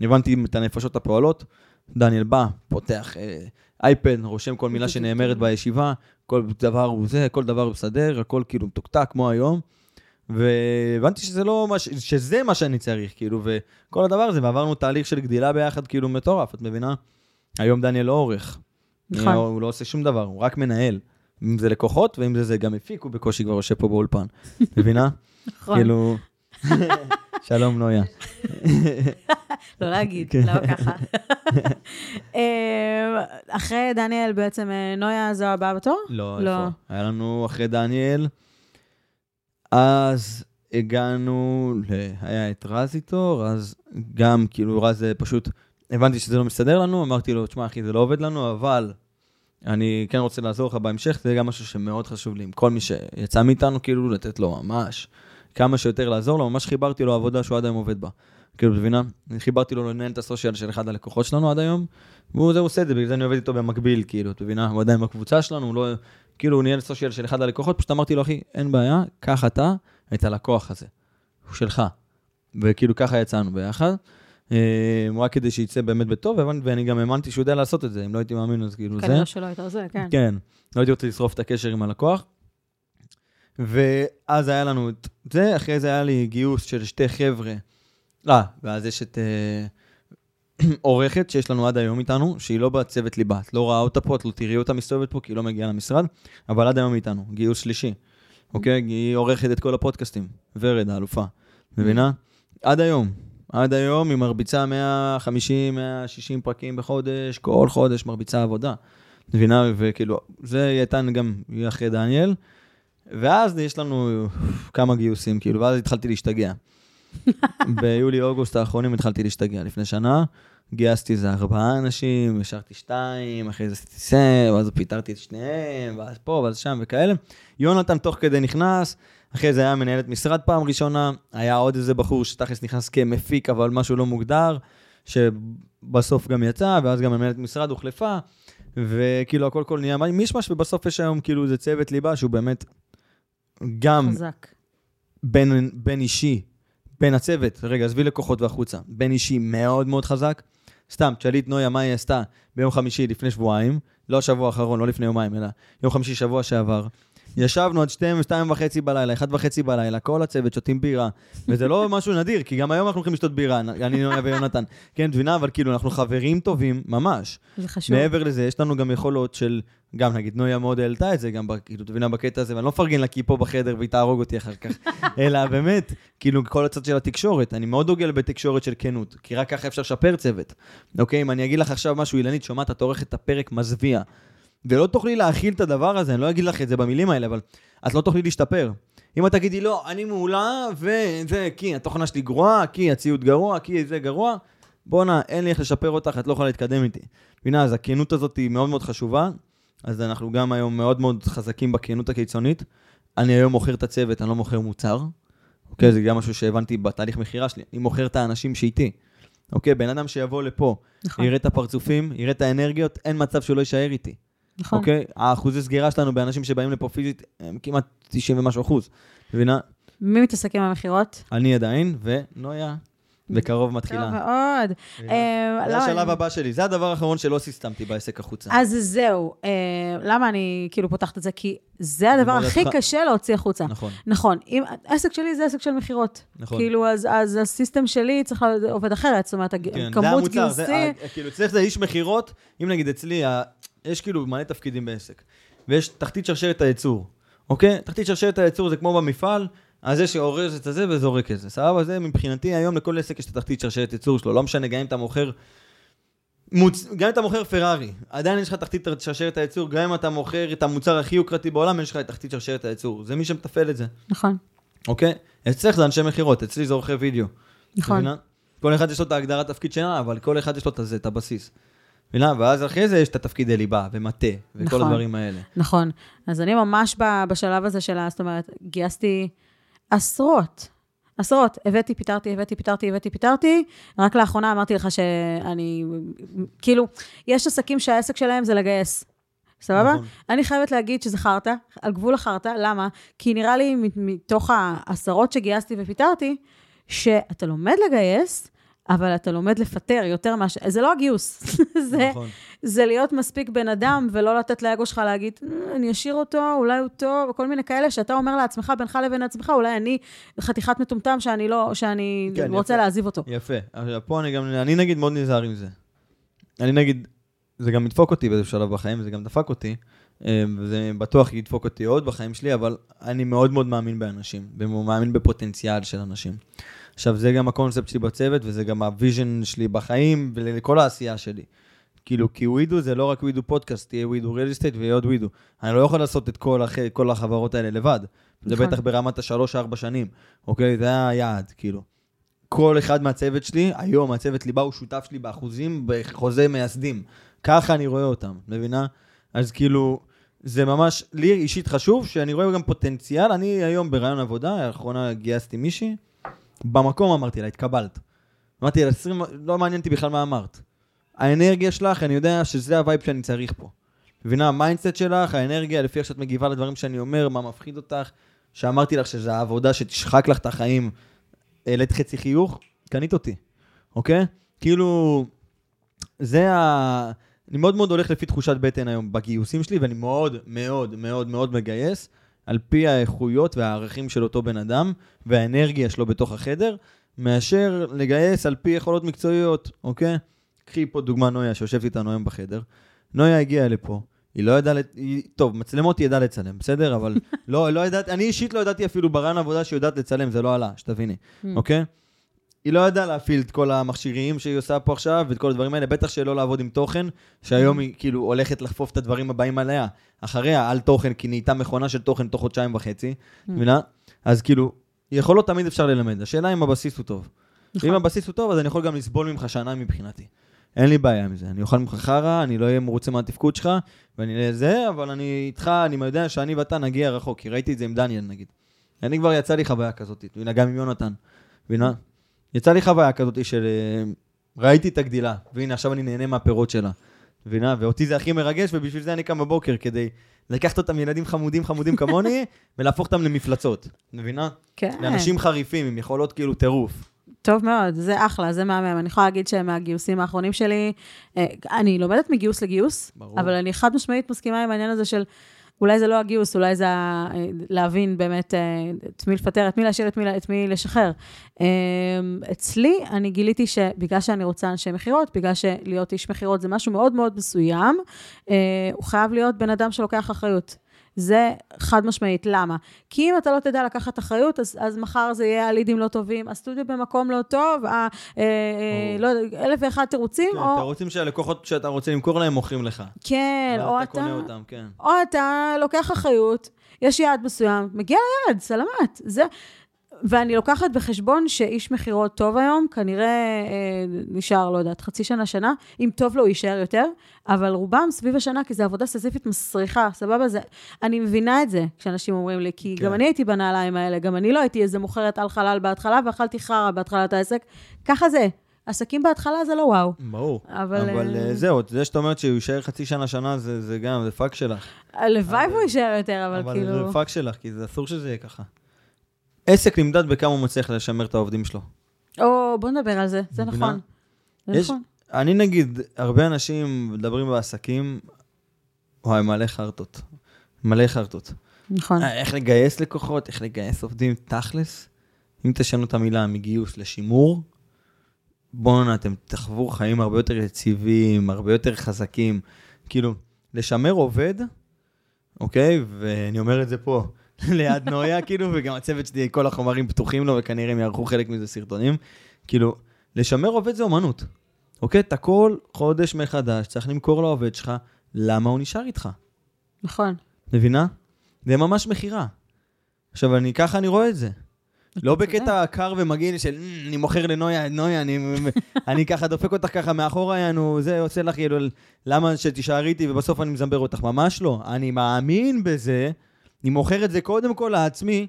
הבנתי את הנפשות הפועלות. דניאל בא, פותח אה, אייפד, רושם כל מילה שנאמרת בישיבה, כל דבר הוא זה, כל דבר הוא מסדר, הכל כאילו מתוקתק כמו היום. והבנתי שזה לא מה, שזה מה שאני צריך, כאילו, וכל הדבר הזה, ועברנו תהליך של גדילה ביחד, כאילו, מטורף, את מבינה? היום דניאל לא עורך. נכון. הוא, הוא לא עושה שום דבר, הוא רק מנהל. אם זה לקוחות, ואם זה זה גם מפיק, הוא בקושי כבר יושב פה באולפן. מבינה? נכון. כאילו... שלום, נויה. לא להגיד, כן. לא ככה. אה, אחרי דניאל בעצם, אה, נויה זו הבאה בתור? לא, לא. איפה? היה לנו אחרי דניאל, אז הגענו. היה את רז איתו, רז גם, כאילו, רז זה פשוט, הבנתי שזה לא מסתדר לנו, אמרתי לו, תשמע, אחי, זה לא עובד לנו, אבל אני כן רוצה לעזור לך בהמשך, זה גם משהו שמאוד חשוב לי, עם כל מי שיצא מאיתנו, כאילו, לתת לו ממש כמה שיותר לעזור לו, ממש חיברתי לו עבודה שהוא עד היום עובד בה. כאילו, מבינה? חיברתי לו לנהל את הסושיאל של אחד הלקוחות שלנו עד היום, והוא זה עושה את זה, בגלל זה אני עובד איתו במקביל, כאילו, את מבינה? הוא עדיין בקבוצה שלנו, הוא לא... כאילו, הוא ניהל סושיאל של אחד הלקוחות, פשוט אמרתי לו, אחי, אין בעיה, קח אתה את הלקוח הזה, הוא שלך. וכאילו, ככה יצאנו ביחד. אה, רק כדי שיצא באמת בטוב, ואני גם האמנתי שהוא יודע לעשות את זה, אם לא הייתי מאמין, אז כאילו זה. כנראה שלא היית עושה, כן. כן, לא הייתי רוצה לשרוף את הקשר עם הלקוח. ואז היה לנו את זה, אחרי זה היה לי גיוס של שתי חבר'ה. אה, ואז יש את אה, עורכת שיש לנו עד היום איתנו, שהיא לא בצוות ליבה. את לא רואה אותה פה, את לא תראי אותה מסתובבת פה, כי היא לא מגיעה למשרד, אבל עד היום איתנו, גיוס שלישי. אוקיי? היא עורכת את כל הפודקאסטים. ורד, האלופה. מבינה? עד היום. עד היום היא מרביצה 150, 160 פרקים בחודש, כל חודש מרביצה עבודה. מבינה? וכאילו, זה היא הייתה גם, היא אחרי דניאל. ואז יש לנו כמה גיוסים, כאילו, ואז התחלתי להשתגע. ביולי-אוגוסט האחרונים התחלתי להשתגע. לפני שנה גייסתי איזה ארבעה אנשים, השארתי שתיים, אחרי זה עשיתי סר, ואז פיטרתי את שניהם, ואז פה, ואז שם וכאלה. יונתן תוך כדי נכנס, אחרי זה היה מנהלת משרד פעם ראשונה, היה עוד איזה בחור שתכלס נכנס כמפיק, אבל משהו לא מוגדר, שבסוף גם יצא, ואז גם מנהלת משרד הוחלפה, וכאילו הכל כל נהיה מישמש, ובסוף יש היום כאילו איזה צוות ליבה שהוא באמת גם... חזק. בין, בין אישי, בין הצוות, רגע, עזבי לקוחות והחוצה, בין אישי מאוד מאוד חזק. סתם, תשאלי את נויה מה היא עשתה ביום חמישי לפני שבועיים, לא השבוע האחרון, לא לפני יומיים, אלא יום חמישי שבוע שעבר. ישבנו עד שתיים, שתיים וחצי בלילה, אחת וחצי בלילה, כל הצוות שותים בירה, וזה לא משהו נדיר, כי גם היום אנחנו הולכים לשתות בירה, אני, ויונתן. כן, את מבינה? אבל כאילו, אנחנו חברים טובים, ממש. זה חשוב. מעבר לזה, יש לנו גם יכולות של, גם נגיד, נויה מאוד העלתה את זה, גם, כאילו, תבינה, בקטע הזה, ואני לא מפרגן לה כי היא פה בחדר והיא תהרוג אותי אחר כך, אלא באמת, כאילו, כל הצד של התקשורת, אני מאוד דוגל בתקשורת של כנות, כי רק ככה אפשר לשפר צוות. אוקיי, אם אני אגיד לך עכשיו משהו, אילנית, שומעת, את עורכת את הפרק מזוויע, ולא תוכלי להכיל את הדבר הזה, אני לא אגיד לך את זה במילים האלה, אבל את לא תוכלי להשתפר. אם את תגידי, לא, אני מעולה, וזה, כי התוכנה שלי גרועה, כי הציוד גרוע, כי זה גרוע, בואנה, אין לי איך לשפר אותך, את לא יכולה להתקדם איתי. מבינה, אז הכנות הזאת היא מאוד מאוד חשובה, אז אנחנו גם היום מאוד מאוד חזקים בכנות הקיצונית. אני היום מוכר את הצוות, אני לא מוכר מוצר. אוקיי, זה גם משהו שהבנתי בתהליך מכירה שלי. אני מוכר את האנשים שאיתי. אוקיי, בן אדם שיבוא לפה, נכון. יראה את הפרצופים, יראה את האנרגיות, אין מצב שהוא לא יישאר איתי. נכון. אוקיי? האחוזי סגירה שלנו באנשים שבאים לפה פיזית הם כמעט 90 ומשהו אחוז. מבינה? מי מתעסק עם המכירות? אני עדיין, ונויה. בקרוב מתחילה. טוב מאוד. אה, זה השלב הבא שלי, זה הדבר האחרון שלא סיסטמתי בעסק החוצה. אז זהו, אה, למה אני כאילו פותחת את זה? כי זה הדבר הכי קשה להוציא החוצה. נכון. נכון, עסק שלי זה עסק של מכירות. נכון. כאילו, אז הסיסטם שלי צריך עובד אחרת, זאת אומרת, כן, כמות גיוסי... כאילו, אצלך זה איש מכירות, אם נגיד אצלי, יש כאילו מלא תפקידים בעסק, ויש תחתית שרשרת הייצור, אוקיי? תחתית שרשרת הייצור זה כמו במפעל, אז יש אורז את הזה וזורק את זה. סבבה? זה מבחינתי היום לכל עסק יש את התחתית שרשרת ייצור שלו. לא משנה, גם אם אתה מוכר... מוצ... גם אם אתה מוכר פרארי, עדיין יש לך תחתית שרשרת הייצור, גם אם אתה מוכר את המוצר הכי יוקרתי בעולם, יש לך את תחתית שרשרת הייצור. זה מי שמתפעל את זה. נכון. אוקיי? אצלך זה אנשי מכירות, אצלי זה עורכי וידאו. נכון. כל אחד יש לו את ההגדרת תפקיד שלה, אבל כל אחד יש לו את זה, את הבסיס. מבינה? ואז אחרי זה יש את התפקידי ליבה ומטה, וכל נכון, הדברים האלה. נכון. אז אני ממש בשלב הזה של, זאת אומרת, גייסתי עשרות, עשרות. הבאתי, פיטרתי, הבאתי, פיטרתי, הבאתי, פיטרתי. רק לאחרונה אמרתי לך שאני, כאילו, יש עסקים שהעסק שלהם זה לגייס. סבבה? נכון. אני חייבת להגיד שזה חרטא, על גבול החרטא. למה? כי נראה לי מתוך העשרות שגייסתי ופיטרתי, שאתה לומד לגייס, אבל אתה לומד לפטר יותר מאשר, זה לא הגיוס, זה, נכון. זה להיות מספיק בן אדם ולא לתת לאגו שלך להגיד, אה, אני אשאיר אותו, אולי הוא טוב, וכל מיני כאלה, שאתה אומר לעצמך, בינך לבין עצמך, אולי אני חתיכת מטומטם שאני לא, שאני כן, רוצה יפה. להעזיב אותו. יפה. עכשיו, פה אני גם, אני נגיד מאוד נזהר עם זה. אני נגיד, זה גם ידפוק אותי באיזה שלב בחיים, וזה גם דפק אותי, אה, וזה בטוח ידפוק אותי עוד בחיים שלי, אבל אני מאוד מאוד מאמין באנשים, ומאמין בפוטנציאל של אנשים. עכשיו, זה גם הקונספט שלי בצוות, וזה גם ה vision שלי בחיים, ולכל העשייה שלי. כאילו, כי ווידו זה לא רק ווידו פודקאסט, תהיה WeDo real estate ויהיה עוד ווידו. אני לא יכול לעשות את כל, הח... כל החברות האלה לבד. זה נכון. בטח ברמת השלוש-ארבע שנים, אוקיי? זה היעד, כאילו. כל אחד מהצוות שלי, היום הצוות ליבה הוא שותף שלי באחוזים בחוזה מייסדים. ככה אני רואה אותם, מבינה? אז כאילו, זה ממש, לי אישית חשוב, שאני רואה גם פוטנציאל. אני היום בראיון עבודה, לאחרונה גייסתי מישהי, במקום אמרתי לה, התקבלת. אמרתי לה, 20, לא מעניין אותי בכלל מה אמרת. האנרגיה שלך, אני יודע שזה ה vibe שאני צריך פה. מבינה? ה mindset שלך, האנרגיה, לפי איך שאת מגיבה לדברים שאני אומר, מה מפחיד אותך, שאמרתי לך שזה העבודה שתשחק לך את החיים, העלית חצי חיוך, קנית אותי, אוקיי? כאילו, זה ה... אני מאוד מאוד הולך לפי תחושת בטן היום בגיוסים שלי, ואני מאוד מאוד מאוד מאוד מגייס על פי האיכויות והערכים של אותו בן אדם, והאנרגיה שלו בתוך החדר, מאשר לגייס על פי יכולות מקצועיות, אוקיי? קחי פה דוגמה נויה שיושבת איתנו היום בחדר. נויה הגיעה לפה, היא לא ידעה, היא, טוב, מצלמות היא ידעה לצלם, בסדר? אבל לא, לא ידעת, אני אישית לא ידעתי אפילו ברן עבודה שהיא יודעת לצלם, זה לא עלה, שתביני, אוקיי? היא לא ידעה להפעיל את כל המכשירים שהיא עושה פה עכשיו, ואת כל הדברים האלה, בטח שלא לעבוד עם תוכן, שהיום היא כאילו הולכת לחפוף את הדברים הבאים עליה, אחריה, על תוכן, כי נהייתה מכונה של תוכן תוך חודשיים וחצי, מבינה? אז כאילו, יכולות תמיד אפשר ללמד, השאלה אם הבסיס הוא טוב. נכון. ואם הבסיס הוא טוב, אז אני יכול גם לסבול ממך שנה מבחינתי. אין לי בעיה עם זה. אני אוכל ממך חרא, אני לא אהיה מרוצה מהתפקוד שלך, ואני זה, אבל אני איתך, אני יודע שאני ואתה נגיע רחוק, כי ראיתי את זה עם דניאל נגיד. אני כבר יצא לי חוויה כזאת? גם עם יונתן, מבינה? יצא לי חוויה כזאת של... אה, ראיתי את הגדילה, והנה עכשיו אני נהנה מהפירות שלה, מבינה? ואותי זה הכי מרגש, ובשביל זה אני קם בבוקר, כדי לקחת אותם ילדים חמודים חמודים כמוני, ולהפוך אותם למפלצות, מבינה? כן. לאנשים חריפים, עם יכולות כאילו טירוף. טוב מאוד, זה אחלה, זה מהמם. אני יכולה להגיד שמהגיוסים האחרונים שלי, אה, אני לומדת מגיוס לגיוס, ברור. אבל אני חד משמעית מסכימה עם העניין הזה של אולי זה לא הגיוס, אולי זה אה, להבין באמת אה, את מי לפטר, את מי להשאיר, את מי, את מי לשחרר. אה, אצלי, אני גיליתי שבגלל שאני רוצה אנשי מכירות, בגלל שלהיות איש מכירות זה משהו מאוד מאוד מסוים, הוא חייב להיות בן אדם שלוקח אחריות. זה חד משמעית, למה? כי אם אתה לא תדע לקחת אחריות, אז, אז מחר זה יהיה הלידים לא טובים, הסטודיו במקום לא טוב, ה, אה, אה, לא, אלף ואחד תירוצים, כן, או... אתה רוצים שהלקוחות שאתה רוצה למכור להם מוכרים לך. כן, או ואתה אתה... קונה אותם, כן. או אתה לוקח אחריות, יש יעד מסוים, מגיע ליעד, סלמת. זה... ואני לוקחת בחשבון שאיש מכירות טוב היום, כנראה אה, נשאר, לא יודעת, חצי שנה, שנה. אם טוב לו, הוא יישאר יותר, אבל רובם סביב השנה, כי זו עבודה סזיפית מסריחה, סבבה? זה... אני מבינה את זה כשאנשים אומרים לי, כי כן. גם אני הייתי בנעליים האלה, גם אני לא הייתי איזה מוכרת על חלל בהתחלה, ואכלתי חרא בהתחלת העסק. ככה זה. עסקים בהתחלה זה לא וואו. ברור. אבל, אבל אה, אה, זהו, זה שאת אומרת שהוא יישאר חצי שנה, שנה, זה זה גם, זה פאק שלך. הלוואי והוא יישאר יותר, אבל, אבל כאילו... זה פאק שלך, כי זה אסור שזה יהיה ככה. עסק נמדד בכמה הוא מצליח לשמר את העובדים שלו. או, בוא נדבר על זה, זה? נכון. זה יש- נכון. אני נגיד, הרבה אנשים מדברים בעסקים, וואי, מלא חרטות. מלא חרטות. נכון. אה, איך לגייס לקוחות, איך לגייס עובדים, תכלס. אם תשנו את המילה מגיוס לשימור, בואנה, אתם תחוו חיים הרבה יותר יציבים, הרבה יותר חזקים. כאילו, לשמר עובד, אוקיי? ואני אומר את זה פה, ליד נויה, כאילו, וגם הצוות שלי, כל החומרים פתוחים לו, וכנראה הם יערכו חלק מזה סרטונים. כאילו, לשמר עובד זה אומנות, אוקיי? אתה כל חודש מחדש צריך למכור לעובד שלך למה הוא נשאר איתך. נכון. מבינה? זה ממש מכירה. עכשיו, אני, ככה אני רואה את זה. לא. בקטע קר ומגעיל של "מ, אני מוכר לנויה, נויה, אני, אני ככה דופק אותך ככה מאחורה, יענו, זה עושה לך כאילו, למה שתישארי איתי ובסוף אני מזמבר אותך? ממש לא. אני מאמין בזה, אני מוכר את זה קודם כל לעצמי,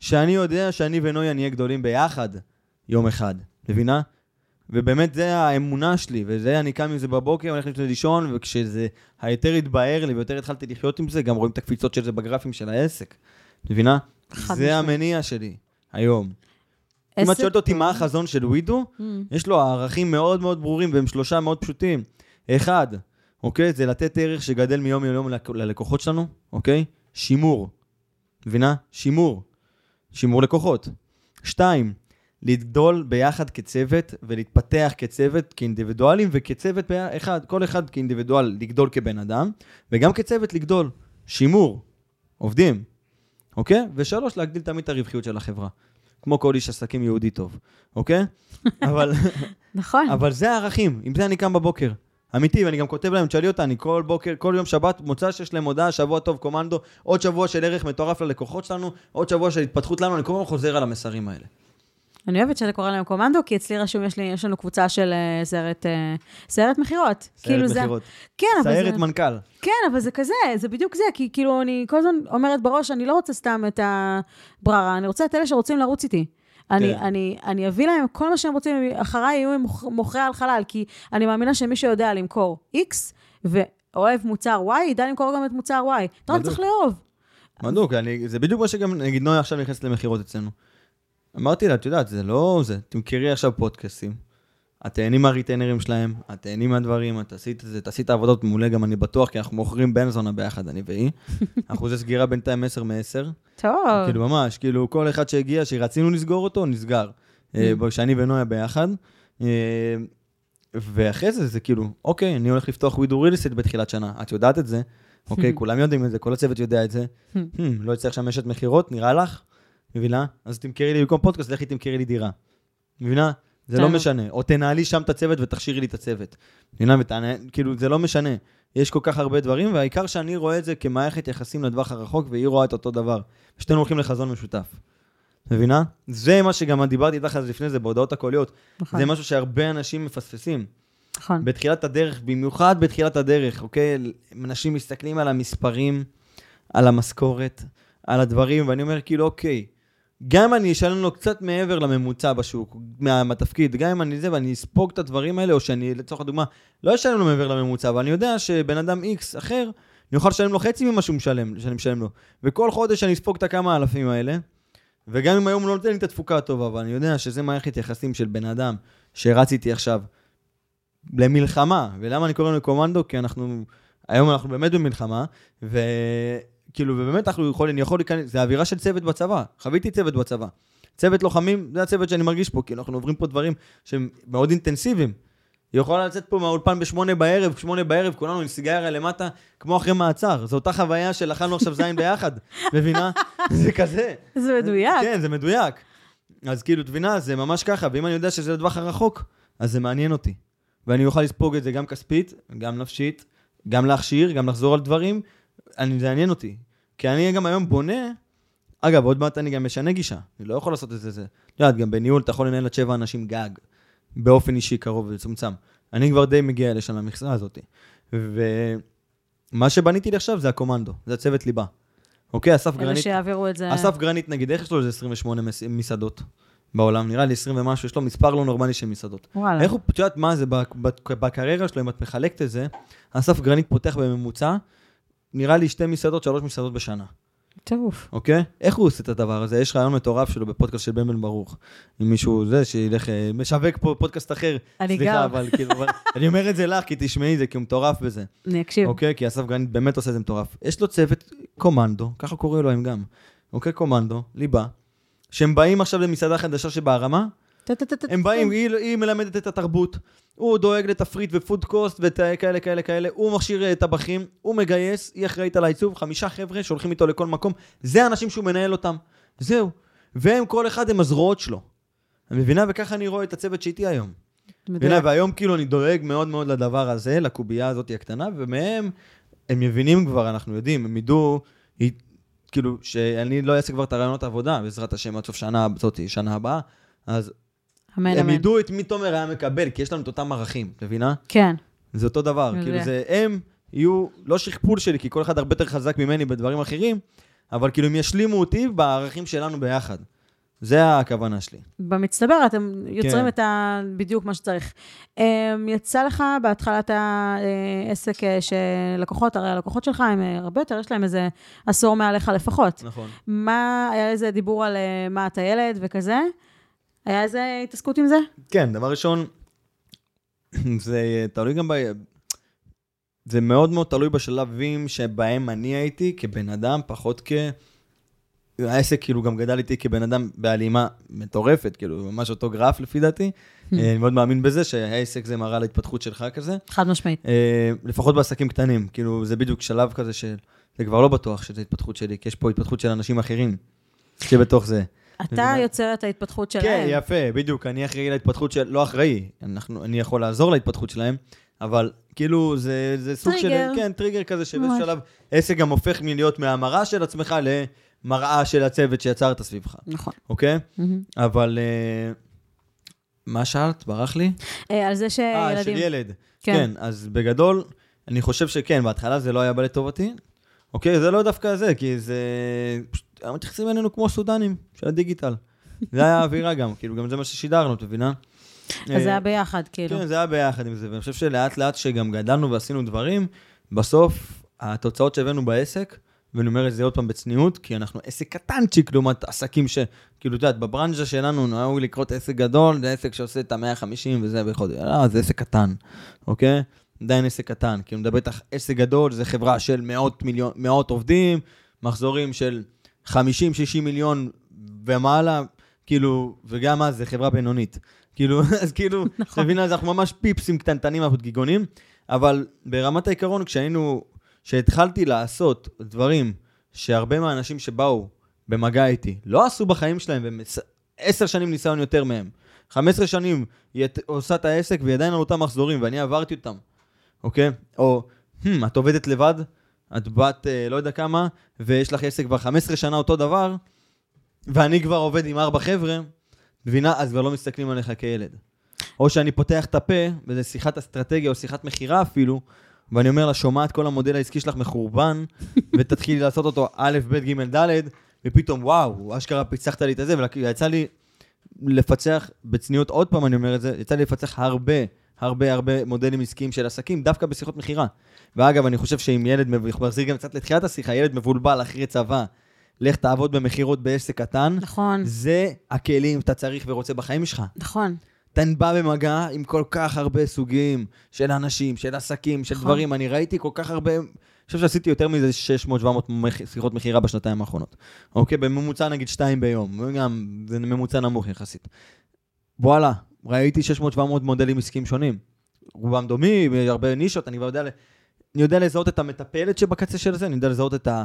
שאני יודע שאני ונויה נהיה גדולים ביחד יום אחד, מבינה? ובאמת זה האמונה שלי, וזה, אני קם עם זה בבוקר, הולך לישון, וכשזה היותר התבהר לי ויותר התחלתי לחיות עם זה, גם רואים את הקפיצות של זה בגרפים של העסק, מבינה? זה משמעית. המניע שלי היום. אם את שואלת אותי. מה החזון של ווידו, Mm, יש לו ערכים מאוד מאוד ברורים, והם שלושה מאוד פשוטים. אחד, אוקיי? זה לתת ערך שגדל מיום ליום לק- ללקוחות שלנו, אוקיי? שימור. מבינה? שימור. שימור לקוחות. שתיים, לגדול ביחד כצוות ולהתפתח כצוות, כאינדיבידואלים, וכצוות אחד, כל אחד כאינדיבידואל לגדול כבן אדם, וגם כצוות לגדול. שימור. עובדים. אוקיי? ושלוש, להגדיל תמיד את הרווחיות של החברה. כמו כל איש עסקים יהודי טוב, אוקיי? אבל, נכון. אבל זה הערכים, עם זה אני קם בבוקר. אמיתי, ואני גם כותב להם, תשאלי אותה, אני כל בוקר, כל יום שבת, מוצא שיש להם הודעה, שבוע טוב, קומנדו, עוד שבוע של ערך מטורף ללקוחות שלנו, עוד שבוע של התפתחות לנו, אני כל הזמן חוזר על המסרים האלה. אני אוהבת שאתה קורא להם קומנדו, כי אצלי רשום, יש, לי, יש לנו קבוצה של סיירת, אה, סיירת מכירות. כאילו זה- מכירות. כן, אבל סיירת זה... מנכ"ל. כן, אבל זה כזה, זה בדיוק זה, כי כאילו אני כל הזמן אומרת בראש, אני לא רוצה סתם את הבררה, אני רוצה את אלה שרוצים לרוץ איתי. אני, כן. אני, אני אביא להם כל מה שהם רוצים, אחריי יהיו מוכרי על חלל, כי אני מאמינה שמי שיודע למכור X ואוהב מוצר Y, ידע למכור גם את מוצר Y. אתה בדיוק. צריך לאהוב. בדיוק, אני- זה בדיוק מה שגם, נגיד, נויה עכשיו נכנסת למכירות אצלנו. אמרתי לה, את יודעת, זה לא זה, תמכרי עכשיו פודקאסטים. את תהני מהריטיינרים שלהם, את תהני מהדברים, את עשית את זה, תעשי את העבודות מעולה, גם אני בטוח, כי אנחנו מוכרים בן זונה ביחד, אני והיא. אחוזי סגירה בינתיים 10 מ-10. טוב. כאילו, ממש, כאילו, כל אחד שהגיע, שרצינו לסגור אותו, נסגר. אה, שאני ונויה ביחד. אה, ואחרי זה, זה כאילו, אוקיי, אני הולך לפתוח ווידו ריליסט בתחילת שנה, את יודעת את זה, אוקיי, כולם יודעים את זה, כל הצוות יודע את זה. Hmm, לא יצטרך שם אשת מכירות, נראה לך? מבינה? אז תמכרי לי במקום פודקאסט, לכי תמכרי לי דירה. מבינה? זה לא. משנה. או תנהלי שם את הצוות ותכשירי לי את הצוות. מבינה? ותענה, כאילו, זה לא משנה. יש כל כך הרבה דברים, והעיקר שאני רואה את זה כמערכת יחסים לטווח הרחוק, והיא רואה את אותו דבר. שתינו הולכים לחזון משותף. מבינה? זה מה שגם דיברתי איתך על זה לפני זה, בהודעות הקוליות. נכון, זה משהו שהרבה אנשים מפספסים. נכון. בתחילת הדרך, במיוחד בתחילת הדרך, אוקיי? אנשים מסתכלים על המספרים, על המשכורת, על הדברים, ואני אומר, כאילו, אוקיי, גם אם אני אשלם לו קצת מעבר לממוצע בשוק, מה- מהתפקיד, גם אם אני זה, ואני אספוג את הדברים האלה, או שאני, לצורך הדוגמה, לא אשלם לו מעבר לממוצע, אבל אני יודע שבן אדם X אחר, אני אוכל לשלם לו חצי ממה שהוא משלם, שאני משלם לו. וכל חודש אני אספוג את הכמה אלפים האלה, וגם אם היום הוא לא נותן לי את התפוקה הטובה, אבל אני יודע שזה מערכת יחסים של בן אדם שרץ איתי עכשיו למלחמה. ולמה אני קורא לנו קומנדו? כי אנחנו, היום אנחנו באמת במלחמה, וכאילו, ובאמת אנחנו יכולים, אני יכול להיכנס, זה אווירה של צוות בצבא. חוויתי צוות בצבא. צוות לוחמים, זה הצוות שאני מרגיש פה, כי אנחנו עוברים פה דברים שהם מאוד אינטנסיביים. היא יכולה לצאת פה מהאולפן בשמונה בערב, שמונה בערב, כולנו עם סיגריה למטה, כמו אחרי מעצר. זו אותה חוויה של אכלנו עכשיו זין ביחד, מבינה? זה כזה. זה מדויק. כן, זה מדויק. אז כאילו, את מבינה, זה ממש ככה, ואם אני יודע שזה לטווח הרחוק, אז זה מעניין אותי. ואני אוכל לספוג את זה גם כספית, גם נפשית, גם להכשיר, גם לחזור על דברים, אני, זה יעניין אותי. כי אני גם היום בונה, אגב, עוד מעט אני גם משנה גישה, אני לא יכול לעשות את זה. את יודעת, גם בניהול אתה יכול לנהל עד שבע אנשים גג, באופן אישי קרוב ומצומצם. אני כבר די מגיע לשם למכסה הזאת. ומה שבניתי לי עכשיו זה הקומנדו, זה הצוות ליבה. אוקיי, אסף אלה גרנית. שיעבירו את זה. אסף גרנית, נגיד, איך יש לו איזה 28 מס- מסעדות בעולם? נראה לי 20 ומשהו, יש לו מספר לא נורמלי של מסעדות. וואלה. איך הוא, את יודעת מה זה, בק- בק- בקריירה שלו, אם את מחלקת את זה, אסף גרנית פותח בממוצע, נראה לי שתי מסעדות, שלוש מסעדות בשנה, טירוף. אוקיי? איך הוא עושה את הדבר הזה? יש רעיון מטורף שלו בפודקאסט של בן בן ברוך. עם מישהו זה, שילך, אה, משווק פה פודקאסט אחר. אני סליחה, גם. אבל כאילו, אבל- אני אומר את זה לך, כי תשמעי את זה, כי הוא מטורף בזה. אני אקשיב. אוקיי? כי אסף גרנית באמת עושה את זה מטורף. יש לו צוות קומנדו, ככה קורא לו הם גם. אוקיי? קומנדו, ליבה, שהם באים עכשיו למסעדה חדשה שבהרמה. הם באים, היא, היא מלמדת את התרבות, הוא דואג לתפריט ופוד קוסט וכאלה, כאלה, כאלה, הוא מכשיר טבחים, הוא מגייס, היא אחראית על העיצוב, חמישה חבר'ה שהולכים איתו לכל מקום, זה האנשים שהוא מנהל אותם, זהו. והם, כל אחד הם הזרועות שלו. את מבינה? וככה אני רואה את הצוות שאיתי היום. מבינה? והיום כאילו אני דואג מאוד מאוד לדבר הזה, לקובייה הזאת הקטנה, ומהם הם מבינים כבר, אנחנו יודעים, הם ידעו, כאילו, שאני לא אעשה כבר את הרעיונות העבודה, בעזרת השם, עד סוף שנה הזאת, שנה הבאה, אז אמן, הם אמן. ידעו את מי תומר היה מקבל, כי יש לנו את אותם ערכים, את מבינה? כן. זה אותו דבר, מבין. כאילו זה, הם יהיו לא שכפול שלי, כי כל אחד הרבה יותר חזק ממני בדברים אחרים, אבל כאילו הם ישלימו אותי בערכים שלנו ביחד. זה הכוונה שלי. במצטבר אתם יוצרים כן. את ה... בדיוק מה שצריך. אמ, יצא לך בהתחלת העסק אה, שלקוחות, הרי הלקוחות שלך הם אה, הרבה יותר, יש להם איזה עשור מעליך לפחות. נכון. מה, היה איזה דיבור על אה, מה אתה ילד וכזה? היה איזה התעסקות עם זה? כן, דבר ראשון, זה תלוי גם ב... זה מאוד מאוד תלוי בשלבים שבהם אני הייתי כבן אדם, פחות כ... העסק כאילו גם גדל איתי כבן אדם בהלימה מטורפת, כאילו ממש אותו גרף לפי דעתי. אני מאוד מאמין בזה שהעסק זה מראה להתפתחות שלך כזה. חד משמעית. אה, לפחות בעסקים קטנים, כאילו זה בדיוק שלב כזה של... זה כבר לא בטוח שזה התפתחות שלי, כי יש פה התפתחות של אנשים אחרים שבתוך זה. אתה? יוצר את ההתפתחות שלהם. כן, יפה, בדיוק, אני אחראי להתפתחות של... לא אחראי, אנחנו, אני יכול לעזור להתפתחות שלהם, אבל כאילו, זה, זה סוג טריגר. של, כן, טריגר כזה, ממש. שבאיזשהו שלב עסק גם הופך מלהיות מהמראה של עצמך למראה של הצוות שיצרת סביבך, נכון. אוקיי? מהמם. אבל אה, מה שאלת? ברח לי? אה, על זה אה, של שילדים... ילד. כן. כן, אז בגדול, אני חושב שכן, בהתחלה זה לא היה בא לטובתי. אוקיי, זה לא דווקא זה, כי זה... פשוט, היו מתייחסים אלינו כמו סודנים של הדיגיטל. זה היה האווירה גם, כאילו, גם זה מה ששידרנו, את מבינה? אז זה היה ביחד, כאילו. כן, זה היה ביחד עם זה, ואני חושב שלאט לאט שגם גדלנו ועשינו דברים, בסוף התוצאות שהבאנו בעסק, ואני אומר את זה עוד פעם בצניעות, כי אנחנו עסק קטנצ'יק לעומת עסקים ש... כאילו, את יודעת, בברנז'ה שלנו נהוג לקרות עסק גדול, זה עסק שעושה את ה-150 וזה בחודש. לא, זה עסק קטן, אוקיי? עדיין עסק קטן. כאילו, מדבר איתך עסק גדול, זה חברה של מאות, מיליון, מאות עובדים, מחזורים של 50-60 מיליון ומעלה, כאילו, וגם אז זה חברה בינונית. כאילו, אז כאילו, נכון. אתה מבין, אז אנחנו ממש פיפסים קטנטנים, אנחנו גיגונים, אבל ברמת העיקרון, כשהיינו, כשהתחלתי לעשות דברים שהרבה מהאנשים שבאו במגע איתי לא עשו בחיים שלהם, והם עש- עשר שנים ניסיון יותר מהם, 15 שנים היא עושה את העסק והיא עדיין על אותם מחזורים, ואני עברתי אותם, אוקיי? או, hmm, את עובדת לבד, את בת אה, לא יודע כמה, ויש לך עסק כבר 15 שנה אותו דבר, ואני כבר עובד עם ארבע חבר'ה, מבינה? אז כבר לא מסתכלים עליך כילד. או שאני פותח את הפה, וזה שיחת אסטרטגיה או שיחת מכירה אפילו, ואני אומר לה, שומעת כל המודל העסקי שלך מחורבן, ותתחילי לעשות אותו א', ב', ג', ד', ופתאום, וואו, אשכרה פיצחת לי את הזה, ויצא לי לפצח, בצניעות, עוד פעם אני אומר את זה, יצא לי לפצח הרבה, הרבה, הרבה מודלים עסקיים של עסקים, דווקא בשיחות מכירה. ואגב, אני חושב שאם ילד, מב- מחזיר גם קצת לתחילת השיחה, ילד מבולבל אחרי צבא, לך תעבוד במכירות בעסק קטן, נכון, זה הכלים שאתה צריך ורוצה בחיים שלך. נכון. אתה בא במגע עם כל כך הרבה סוגים של אנשים, של עסקים, של נכון. דברים. אני ראיתי כל כך הרבה, אני חושב שעשיתי יותר מזה 600-700 מח- שיחות מכירה בשנתיים האחרונות. אוקיי, בממוצע נגיד שתיים ביום, גם זה ממוצע נמוך יחסית. וואלה, ראיתי 600-700 מודלים עסקיים שונים. רובם דומים, הרבה נישות, אני כבר יודע, אני יודע לזהות את המטפלת שבקצה של זה, אני יודע לזהות את, ה,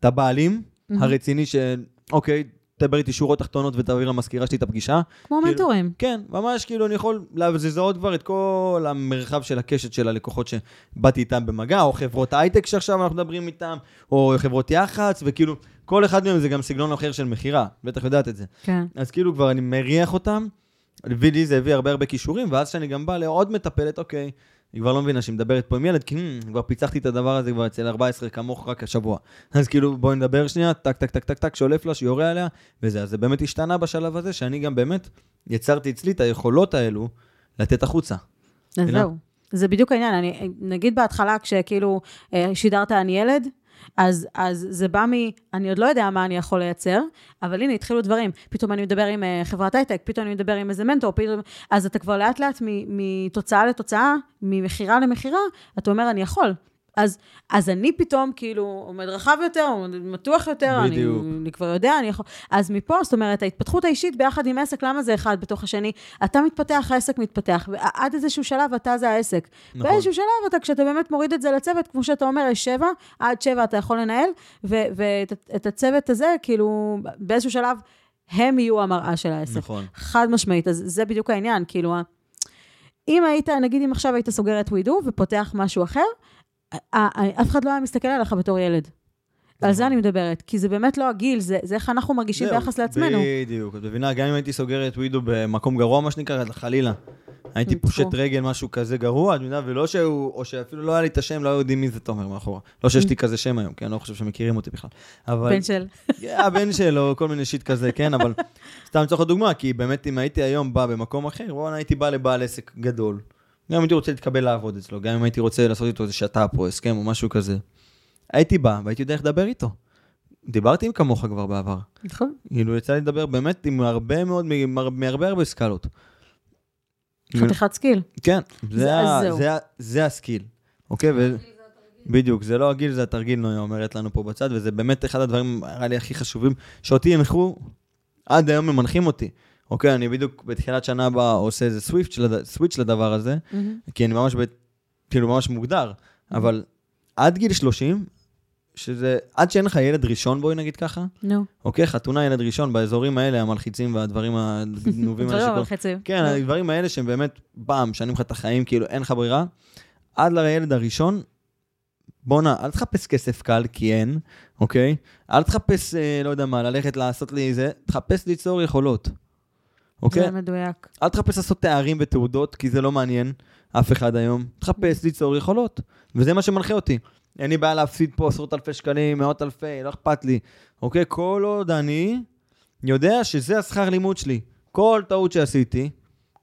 את הבעלים מהמם. הרציני של, אוקיי, תדבר איתי שורות תחתונות ותעביר למזכירה שלי את הפגישה. כמו כאילו- מנטורים. כן, ממש כאילו אני יכול לזהות כבר את כל המרחב של הקשת של הלקוחות שבאתי איתם במגע, או חברות הייטק שעכשיו אנחנו מדברים איתם, או חברות יח"צ, וכאילו, כל אחד מהם זה גם סגנון אחר של מכירה, בטח יודעת את זה. כן. אז כאילו כבר אני מריח אותם, הביא לי זה הביא הרבה הרבה כישורים, ואז כשאני גם בא לעוד מטפלת, אוקיי, היא כבר לא מבינה שהיא מדברת פה עם ילד, כי "Hmm, כבר פיצחתי את הדבר הזה כבר אצל 14 כמוך רק השבוע. אז כאילו, בואי נדבר שנייה, טק, טק, טק, טק, טק, שולף לה, שיורה עליה, וזה, אז זה באמת השתנה בשלב הזה, שאני גם באמת יצרתי אצלי את היכולות האלו לתת החוצה. אז מבינה? זהו. זה בדיוק העניין. אני, נגיד בהתחלה, כשכאילו אה, שידרת אני ילד, אז, אז זה בא מ... אני עוד לא יודע מה אני יכול לייצר, אבל הנה, התחילו דברים. פתאום אני מדבר עם אה, חברת הייטק, פתאום אני מדבר עם איזה מנטור, פתאום... אז אתה כבר לאט לאט מ- מתוצאה לתוצאה, ממכירה למכירה, אתה אומר, אני יכול. אז, אז אני פתאום כאילו עומד רחב יותר, עומד מתוח יותר, אני, בדיוק. אני כבר יודע, אני יכול... אז מפה, זאת אומרת, ההתפתחות האישית ביחד עם עסק, למה זה אחד בתוך השני? אתה מתפתח, העסק מתפתח, ועד איזשהו שלב אתה זה העסק. נכון. באיזשהו שלב אתה, כשאתה באמת מוריד את זה לצוות, כמו שאתה אומר, יש שבע, עד שבע אתה יכול לנהל, ואת את הצוות הזה, כאילו, באיזשהו שלב, הם יהיו המראה של העסק. נכון. חד משמעית, אז זה בדיוק העניין, כאילו, אם היית, נגיד אם עכשיו היית סוגר את ווידו ופותח משהו אחר, אף אחד לא היה מסתכל עליך בתור ילד. על זה אני מדברת, כי זה באמת לא הגיל, זה, זה איך אנחנו מרגישים ביחס לעצמנו. בדיוק, את מבינה, גם אם הייתי סוגר את ווידו במקום גרוע, מה שנקרא, חלילה. הייתי. פושט רגל, משהו כזה גרוע, את מבינה, ולא שהוא, או שאפילו לא היה לי את השם, לא יודעים מי זה תומר מאחורה. לא שיש לי כזה שם היום, כי אני לא חושב שמכירים אותי בכלל. אבל... בן של... הבן שלו, כל מיני שיט כזה, כן, אבל סתם לצורך הדוגמה, כי באמת אם הייתי היום בא במקום אחר, וואלה, הייתי בא לבעל עסק גדול. גם אם הייתי רוצה להתקבל לעבוד אצלו, גם אם הייתי רוצה לעשות איתו איזה שת"פ או הסכם או משהו כזה. הייתי בא והייתי יודע איך לדבר איתו. דיברתי עם כמוך כבר בעבר. נכון. כאילו, יצא לי לדבר באמת עם הרבה מאוד, מהר- מהרבה הרבה סקאלות. חתיכת skill. כן, זה- ה, זה ה skill, אוקיי? ו... בדיוק, זה לא הגיל, זה התרגיל, נויה אומרת לנו פה בצד, וזה באמת אחד הדברים, נראה לי, הכי חשובים, שאותי הנחו, עד היום הם מנחים אותי. אוקיי, אני בדיוק בתחילת שנה הבאה עושה איזה סוויץ', לד... סוויץ' לדבר הזה, מהמם. כי אני ממש, ב... כאילו, ממש מוגדר, אבל עד גיל 30, שזה, עד שאין לך ילד ראשון, בואי נגיד ככה, נו. אוקיי, חתונה ילד ראשון, באזורים האלה, המלחיצים והדברים הגנובים האלה דברים שכל- מלחיצים. כן. הדברים האלה שהם באמת, פעם, משנים לך את החיים, כאילו אין לך ברירה, עד לילד הראשון, בואנה, אל תחפש כסף קל, כי אין, אוקיי? אל תחפש, אה, לא יודע מה, ללכת לעשות לי זה, תחפש ליצור יכולות, אוקיי? זה מדויק. אל תחפש לעשות תארים ותעודות, כי זה לא מעניין אף אחד היום. תחפש ליצור יכולות, וזה מה שמנחה אותי. אין לי בעיה להפסיד פה עשרות אלפי שקלים, מאות אלפי, לא אכפת לי. אוקיי? כל עוד אני יודע שזה השכר לימוד שלי. כל טעות שעשיתי,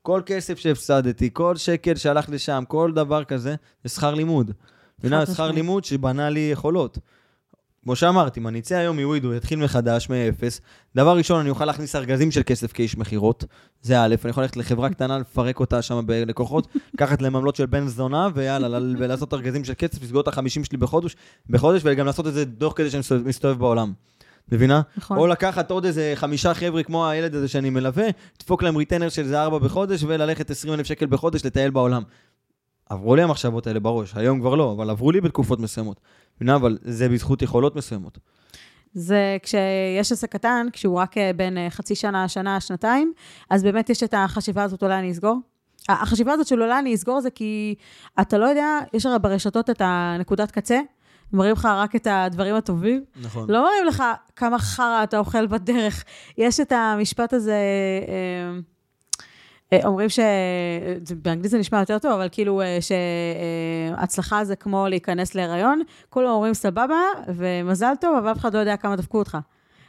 כל כסף שהפסדתי, כל שקל שהלך לשם, כל דבר כזה, זה שכר לימוד. מבינה? שכר משמעית. לימוד שבנה לי יכולות. כמו שאמרתי, אם אני אצא היום מווידו, יתחיל מחדש, מאפס, דבר ראשון, אני אוכל להכניס ארגזים של כסף כאיש מכירות, זה א', אני יכול ללכת לחברה קטנה, לפרק אותה שם בלקוחות, לקחת להם עמלות של בן זונה, ויאללה, ולעשות ארגזים של כסף, לסגור את החמישים שלי בחודש, בחודש, וגם לעשות את זה תוך כדי שאני מסתובב- בעולם. מבינה? נכון. או לקחת עוד איזה חמישה חבר'ה כמו הילד הזה שאני מלווה, לדפוק להם retainer של איזה ארבע בחודש, וללכת 20 אלף שקל בחודש לטייל בעולם. עברו לי המחשבות האלה בראש, היום כבר לא, אבל עברו לי בתקופות מסוימות. מבינה? אבל זה בזכות יכולות מסוימות. זה כשיש עסק קטן, כשהוא רק אה, בין אה, חצי שנה, שנה, שנתיים, אז באמת יש את החשיבה הזאת, אולי אני אסגור. החשיבה הזאת של אולי אני אסגור זה כי אתה לא יודע, יש הרי ברשתות את הנקודת קצה, מראים לך רק את הדברים הטובים, נכון. לא מראים לך כמה חרא אתה אוכל בדרך. יש את המשפט הזה, אה, אומרים ש... באנגלית זה נשמע יותר טוב, אבל כאילו אה, שהצלחה זה כמו להיכנס להיריון, כולם אומרים סבבה ומזל טוב, אבל אף אחד לא יודע כמה דפקו אותך.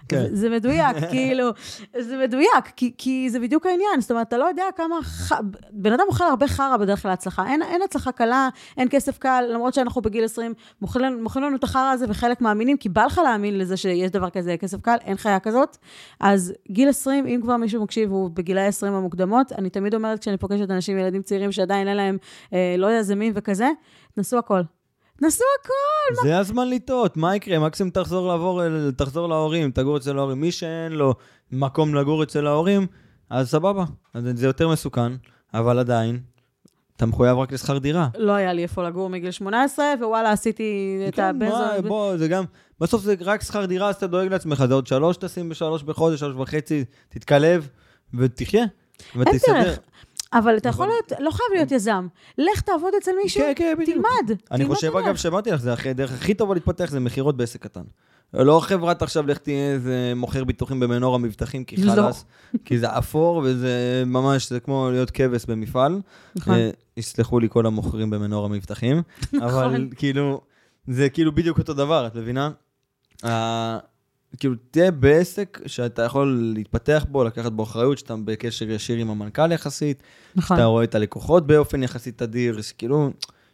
כן. זה, זה מדויק, כאילו, זה מדויק, כי, כי זה בדיוק העניין. זאת אומרת, אתה לא יודע כמה... ח... בן אדם אוכל הרבה חרא בדרך להצלחה. אין, אין הצלחה קלה, אין כסף קל, למרות שאנחנו בגיל 20, מוכרים לנו את החרא הזה, וחלק מאמינים, כי בא לך להאמין לזה שיש דבר כזה, כסף קל, אין חיה כזאת. אז גיל 20, אם כבר מישהו מקשיב, הוא בגילאי 20 המוקדמות, אני תמיד אומרת, כשאני פוגשת אנשים, ילדים צעירים שעדיין אין להם אה, לא יזמים וכזה, תנסו הכל. תנסו הכל! זה הזמן לטעות, מה יקרה? מקסימום תחזור לעבור, תחזור להורים, תגור אצל ההורים. מי שאין לו מקום לגור אצל ההורים, אז סבבה. אז זה יותר מסוכן, אבל עדיין, אתה מחויב רק לשכר דירה. לא היה לי איפה לגור מגיל 18, ווואלה, עשיתי את כן, הבן מה, זוג. בוא, זה גם, בסוף זה רק שכר דירה, אז אתה דואג לעצמך, זה עוד שלוש תשים בשלוש בחודש, שלוש וחצי, תתקלב ותחיה, ותסתדר. דרך. אבל אתה יכול אבל- להיות, לא חייב להיות יזם. לך תעבוד אצל מישהו, כן, כן, בדיוק. תלמד. אני חושב. אגב, שאמרתי לך, זה הדרך הכי טובה להתפתח זה מכירות בעסק קטן. לא חברת עכשיו, לך תהיה איזה מוכר ביטוחים במנור המבטחים, כי לא. חלאס, כי זה אפור, וזה ממש, זה כמו להיות כבש במפעל. נכון. אה, יסלחו לי כל המוכרים במנור המבטחים, אבל נכון. כאילו, זה כאילו בדיוק אותו דבר, את מבינה? כאילו, תהיה בעסק שאתה יכול להתפתח בו, לקחת בו אחריות, שאתה בקשר ישיר עם המנכ"ל יחסית, נכון. שאתה רואה את הלקוחות באופן יחסית תדיר, שכאילו,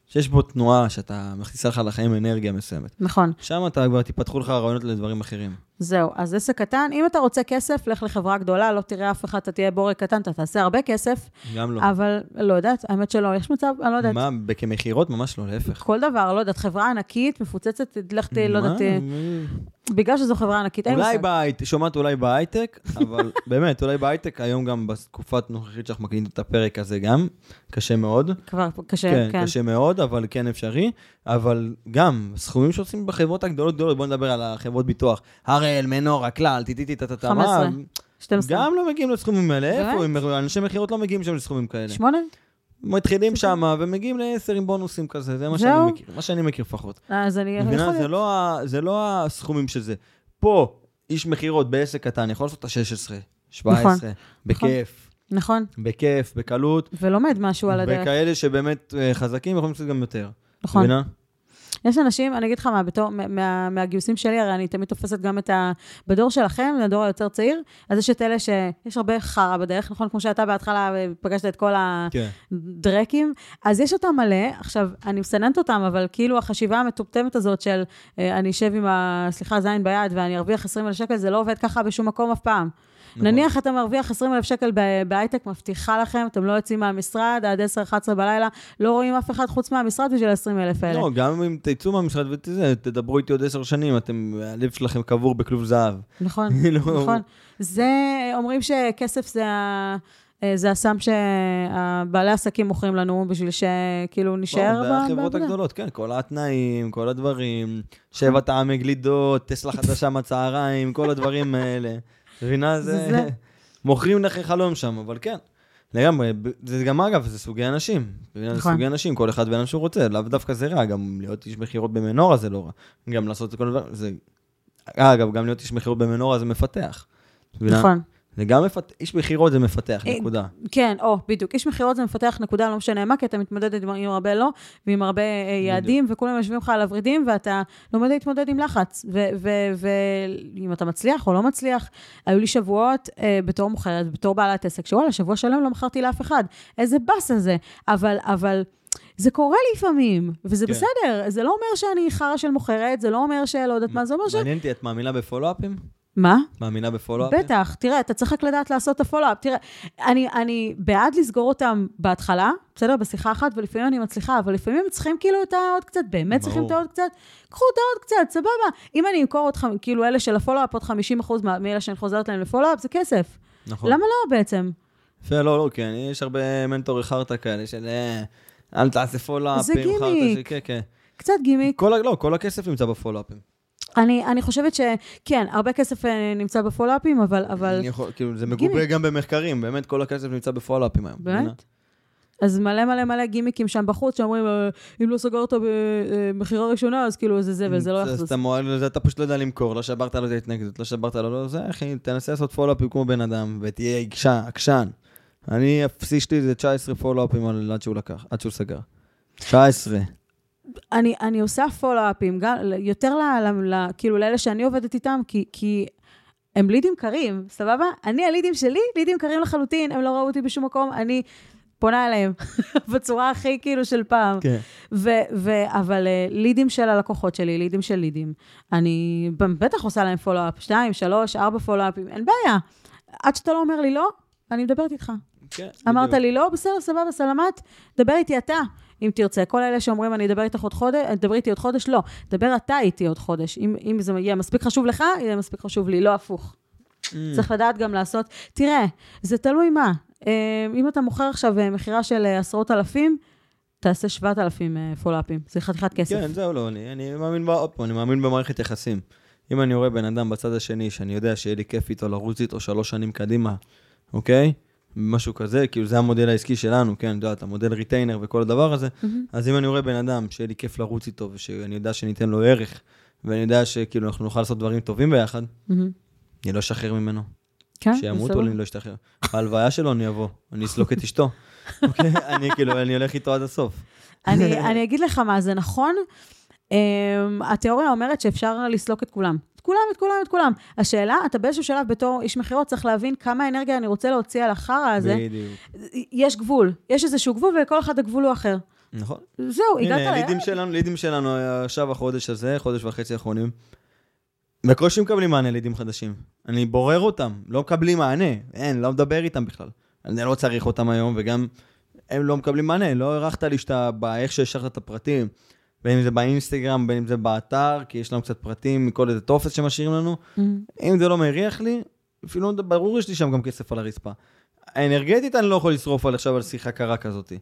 שיש בו תנועה שאתה מכניסה לך לחיים אנרגיה מסוימת. נכון. שם אתה כבר תיפתחו לך רעיונות לדברים אחרים. זהו, אז עסק קטן, אם אתה רוצה כסף, לך לחברה גדולה, לא תראה אף אחד, אתה תהיה בורג קטן, אתה תעשה הרבה כסף, גם לא. אבל לא יודעת, האמת שלא, יש מצב, אני לא יודעת. מה, כמכירות? ממש לא, להפך. כל דבר, לא יודעת, חברה ענקית, מפוצצת, לך ת... לא? יודעת, אה, בגלל שזו חברה ענקית, אין אולי. בהייטק, שומעת אולי בהייטק, אבל באמת, אולי בהייטק, היום גם בתקופת נוכחית שאנחנו מקליטים את הפרק הזה גם, קשה מאוד. כבר קשה, כן, כן. קשה מאוד, אבל כן אפשרי. אבל גם, סכומים שעושים בחברות הגדולות גדולות, בואו נדבר על החברות ביטוח. הראל, מנורה, כלל, טיטיטי, טטטה, 15. מה? 12. גם לא מגיעים לסכומים האלה, איפה? אנשי מכירות לא מגיעים שם לסכומים כאלה. שמונה? מתחילים שם ומגיעים לעשר עם בונוסים כזה, זה מה? שאני מכיר, מה שאני מכיר לפחות. אז אני... יכול מבינה? להיות. זה לא זה לא הסכומים של זה. פה, איש מכירות בעסק קטן יכול לעשות את ה-16, 17, בכיף, נכון, בכיף, בקלות. ולומד משהו על הדרך. וכאלה שבאמת אה, חזקים יכולים לעשות גם יותר. נכון. מבינה? יש אנשים, אני אגיד לך מה, בתור, מה, מה, מהגיוסים שלי, הרי אני תמיד תופסת גם את ה... בדור שלכם, הדור היותר צעיר, אז יש את אלה שיש הרבה חרא בדרך, נכון? כמו שאתה בהתחלה פגשת את כל כן. הדרקים, אז יש אותם מלא. עכשיו, אני מסננת אותם, אבל כאילו החשיבה המטומטמת הזאת של אה, אני אשב עם ה... סליחה, זין ביד ואני ארוויח 20 אלף שקל, זה לא עובד ככה בשום מקום אף פעם. נכון. נניח אתה מרוויח 20 אלף שקל בהייטק, מבטיחה לכם, אתם לא יוצאים מהמשרד עד 10-11 בלילה, לא רואים אף אחד חוץ מהמשרד בשביל ה-20 אלף האלה. לא, גם אם תצאו מהמשרד ותדברו איתי עוד עשר שנים, אתם, הלב שלכם קבור בכלוב זהב. נכון, לא. נכון. זה, אומרים שכסף זה, ה, אה, זה הסם שבעלי עסקים מוכרים לנו בשביל שכאילו נשאר בעבודה. הגדולות, כן, כל התנאים, כל הדברים, שבע טעמי גלידות, טסלה חדשה מהצהריים, כל הדברים האלה. מבינה? זה... זה. מוכרים לך חלום שם, אבל כן. לגמרי, זה גם אגב, זה סוגי אנשים. זה נכון. סוגי אנשים, כל אחד ואין שהוא רוצה, לאו דווקא זה רע, גם להיות איש מכירות במנורה זה לא רע. גם לעשות את כל דבר, זה... אגב, גם להיות איש מכירות במנורה זה מפתח. נכון. זה גם מפתח, איש מכירות זה מפתח, אה, נקודה. כן, או, בדיוק. איש מכירות זה מפתח נקודה, לא משנה מה, כי אתה מתמודד עם, הרבה לא, ועם הרבה אה, יעדים, וכולם יושבים לך על הוורידים, ואתה לומד להתמודד עם לחץ. ואם אתה מצליח או לא מצליח, היו לי שבועות אה, בתור מוכרת, בתור בעלת עסק, שוואלה, שבוע שלם לא מכרתי לאף אחד. איזה באסה זה. אבל, אבל... זה קורה לפעמים, וזה כן. בסדר. זה לא אומר שאני חרא של מוכרת, זה לא אומר שלא יודעת מה, זה אומר ש... מעניין אותי, את מאמינה בפולו-אפים? מה? מאמינה בפולו-אפים? בטח, תראה, אתה צריך רק לדעת לעשות את הפולו-אפ. תראה, אני, אני בעד לסגור אותם בהתחלה, בסדר? בשיחה אחת, ולפעמים אני מצליחה, אבל לפעמים צריכים כאילו את העוד קצת, באמת צריכים את ברור. העוד קצת, קחו את העוד קצת, סבבה. אם אני אמכור עוד, חמ- כאילו אלה של הפולו-אפ, עוד 50% מה- מאלה שאני חוזרת להם לפולו-אפ, זה כסף. נכון. למה לא בעצם? יפה, לא, לא, כן, יש הרבה מנטורי חרטא כאלה של אה, אל תעשה פולו-אפים, חרטא, כן, כן. קצת גימיק. כל לא, כל הכסף נמצא בפולו-אפים. אני, אני חושבת שכן, הרבה כסף אה, נמצא בפולו-אפים, אבל, אבל אני יכול, כאילו, זה גימיק. מגובה גם במחקרים, באמת כל הכסף נמצא בפולו-אפים היום. באמת? אז מלא מלא מלא גימיקים שם בחוץ, שאומרים, אה, אם לא סגרת במכירה ראשונה, אז כאילו זה זה לא אז יחזוס. אתה פשוט לא יודע למכור, לא שברת לו את ההתנגדות, לא שברת לו, לא זה, אחי, תנסה לעשות פולו-אפים כמו בן אדם, ותהיה עקשן. אני, השיא שלי זה 19 פולו-אפים על- עד שהוא לקח, עד שהוא סגר. 19. אני, אני עושה פולו-אפים, גם, יותר ל, ל, ל, כאילו לאלה שאני עובדת איתם, כי, כי הם לידים קרים, סבבה? אני, הלידים שלי, לידים קרים לחלוטין, הם לא ראו אותי בשום מקום, אני פונה אליהם בצורה הכי כאילו של פעם. כן. ו, ו, אבל אה, לידים של הלקוחות שלי, לידים של לידים, אני בטח עושה להם פולו-אפ, שתיים, שלוש, ארבע פולו-אפים, אין בעיה. עד שאתה לא אומר לי לא, אני מדברת איתך. כן, אמרת בדיוק. לי, לא, בסדר, סבבה, סלמת, דבר איתי אתה, אם תרצה. כל אלה שאומרים, אני אדבר איתך עוד חודש, דבר איתי עוד חודש, לא. דבר אתה איתי עוד חודש. אם, אם זה יהיה מספיק חשוב לך, יהיה מספיק חשוב לי, לא הפוך. Mm. צריך לדעת גם לעשות, תראה, זה תלוי מה. אה, אם אתה מוכר עכשיו אה, מכירה של אה, עשרות אלפים, תעשה 7,000 אה, פולאפים. זה חתיכת כסף. כן, זהו, לא, אני, אני מאמין, עוד פעם, אני מאמין במערכת יחסים. אם אני רואה בן אדם בצד השני, שאני יודע שיהיה לי כיף איתו לרוץ איתו שלוש שנים קדימה, אוקיי? משהו כזה, כאילו זה המודל העסקי שלנו, כן, את יודעת, המודל retainer וכל הדבר הזה, מהמם. אז אם אני רואה בן אדם שיהיה לי כיף לרוץ איתו, ושאני יודע שניתן לו ערך, ואני יודע שכאילו אנחנו נוכל לעשות דברים טובים ביחד, מהמם. אני לא אשחרר ממנו. כן, שימות בסדר. או אני לא אשתחרר. בהלוויה שלו אני אבוא, אני אסלוק את אשתו. אוקיי? אני כאילו, אני הולך איתו עד הסוף. אני, אני אגיד לך מה, זה נכון. Um, התיאוריה אומרת שאפשר לסלוק את כולם. כולם, את כולם, את כולם. השאלה, אתה באיזשהו שלב בתור איש מכירות צריך להבין כמה אנרגיה אני רוצה להוציא על החרא הזה. בדיוק. יש גבול. יש איזשהו גבול ולכל אחד הגבול הוא אחר. נכון. זהו, הגעת הנה, ל... לידים שלנו, לידים שלנו עכשיו החודש הזה, חודש וחצי האחרונים. בקושי מקבלים מענה לידים חדשים. אני בורר אותם, לא מקבלים מענה, אין, לא מדבר איתם בכלל. אני לא צריך אותם היום, וגם הם לא מקבלים מענה. לא הערכת לי שאתה, באיך שהשארת את הפרטים, בין אם זה באינסטגרם, בין אם זה באתר, כי יש לנו קצת פרטים מכל איזה טופס שמשאירים לנו. מהמם. אם זה לא מריח לי, אפילו ברור יש לי שם גם כסף על הרצפה. האנרגטית אני לא יכול לשרוף על עכשיו על שיחה קרה כזאת.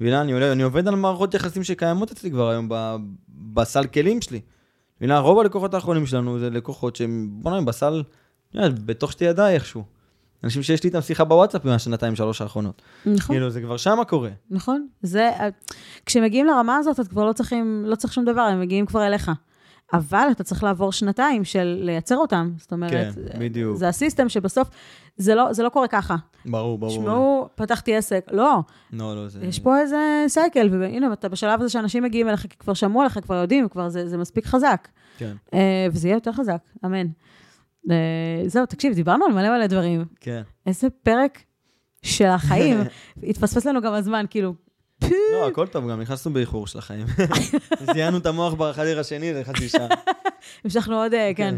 מבינה? אני, אני עובד על מערכות יחסים שקיימות אצלי כבר היום ב, בסל כלים שלי. מבינה? רוב הלקוחות האחרונים שלנו זה לקוחות שהם, בוא נגיד, בסל, יודע, בתוך שתי ידיי איכשהו. אנשים שיש לי איתם שיחה בוואטסאפ מהשנתיים שלוש האחרונות. נכון, כאילו, זה כבר שמה קורה. נכון. זה, כשמגיעים לרמה הזאת, את כבר לא צריכים, לא צריך שום דבר, הם מגיעים כבר אליך. אבל אתה צריך לעבור שנתיים של לייצר אותם. זאת אומרת, כן, בדיוק. זה הסיסטם שבסוף, זה לא, זה לא קורה ככה. ברור, ברור. תשמעו, פתחתי עסק. לא, לא, לא, זה... יש פה איזה סייקל, והנה, אתה בשלב הזה שאנשים מגיעים אליך, כי כבר שמעו עליך, כבר יודעים, כבר זה, זה מספיק חזק. כן, אה, וזה יהיה יותר חזק, אמן. אה, זהו, תקשיב, דיברנו על מלא מלא דברים. כן. איזה פרק של החיים. התפספס לנו גם הזמן, כאילו, לא, הכל טוב, גם נכנסנו באיחור של החיים. זיינו את המוח בחדר השני לחצי שעה. המשכנו עוד, אה, כן.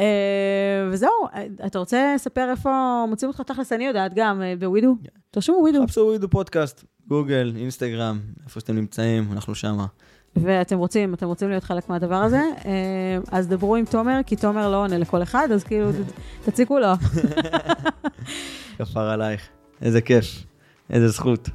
אה, וזהו, אתה רוצה לספר איפה מוצאים אותך תכלס? אני יודעת גם, בווידו. תרשמו ווידו. חפשו ווידו פודקאסט, גוגל, אינסטגרם, איפה שאתם נמצאים, אנחנו שמה. ואתם רוצים, אתם רוצים להיות חלק מהדבר הזה, אה, אז דברו עם תומר, כי תומר לא עונה לכל אחד, אז כאילו, תציקו לו. כפר עלייך. איזה כיף, איזה זכות.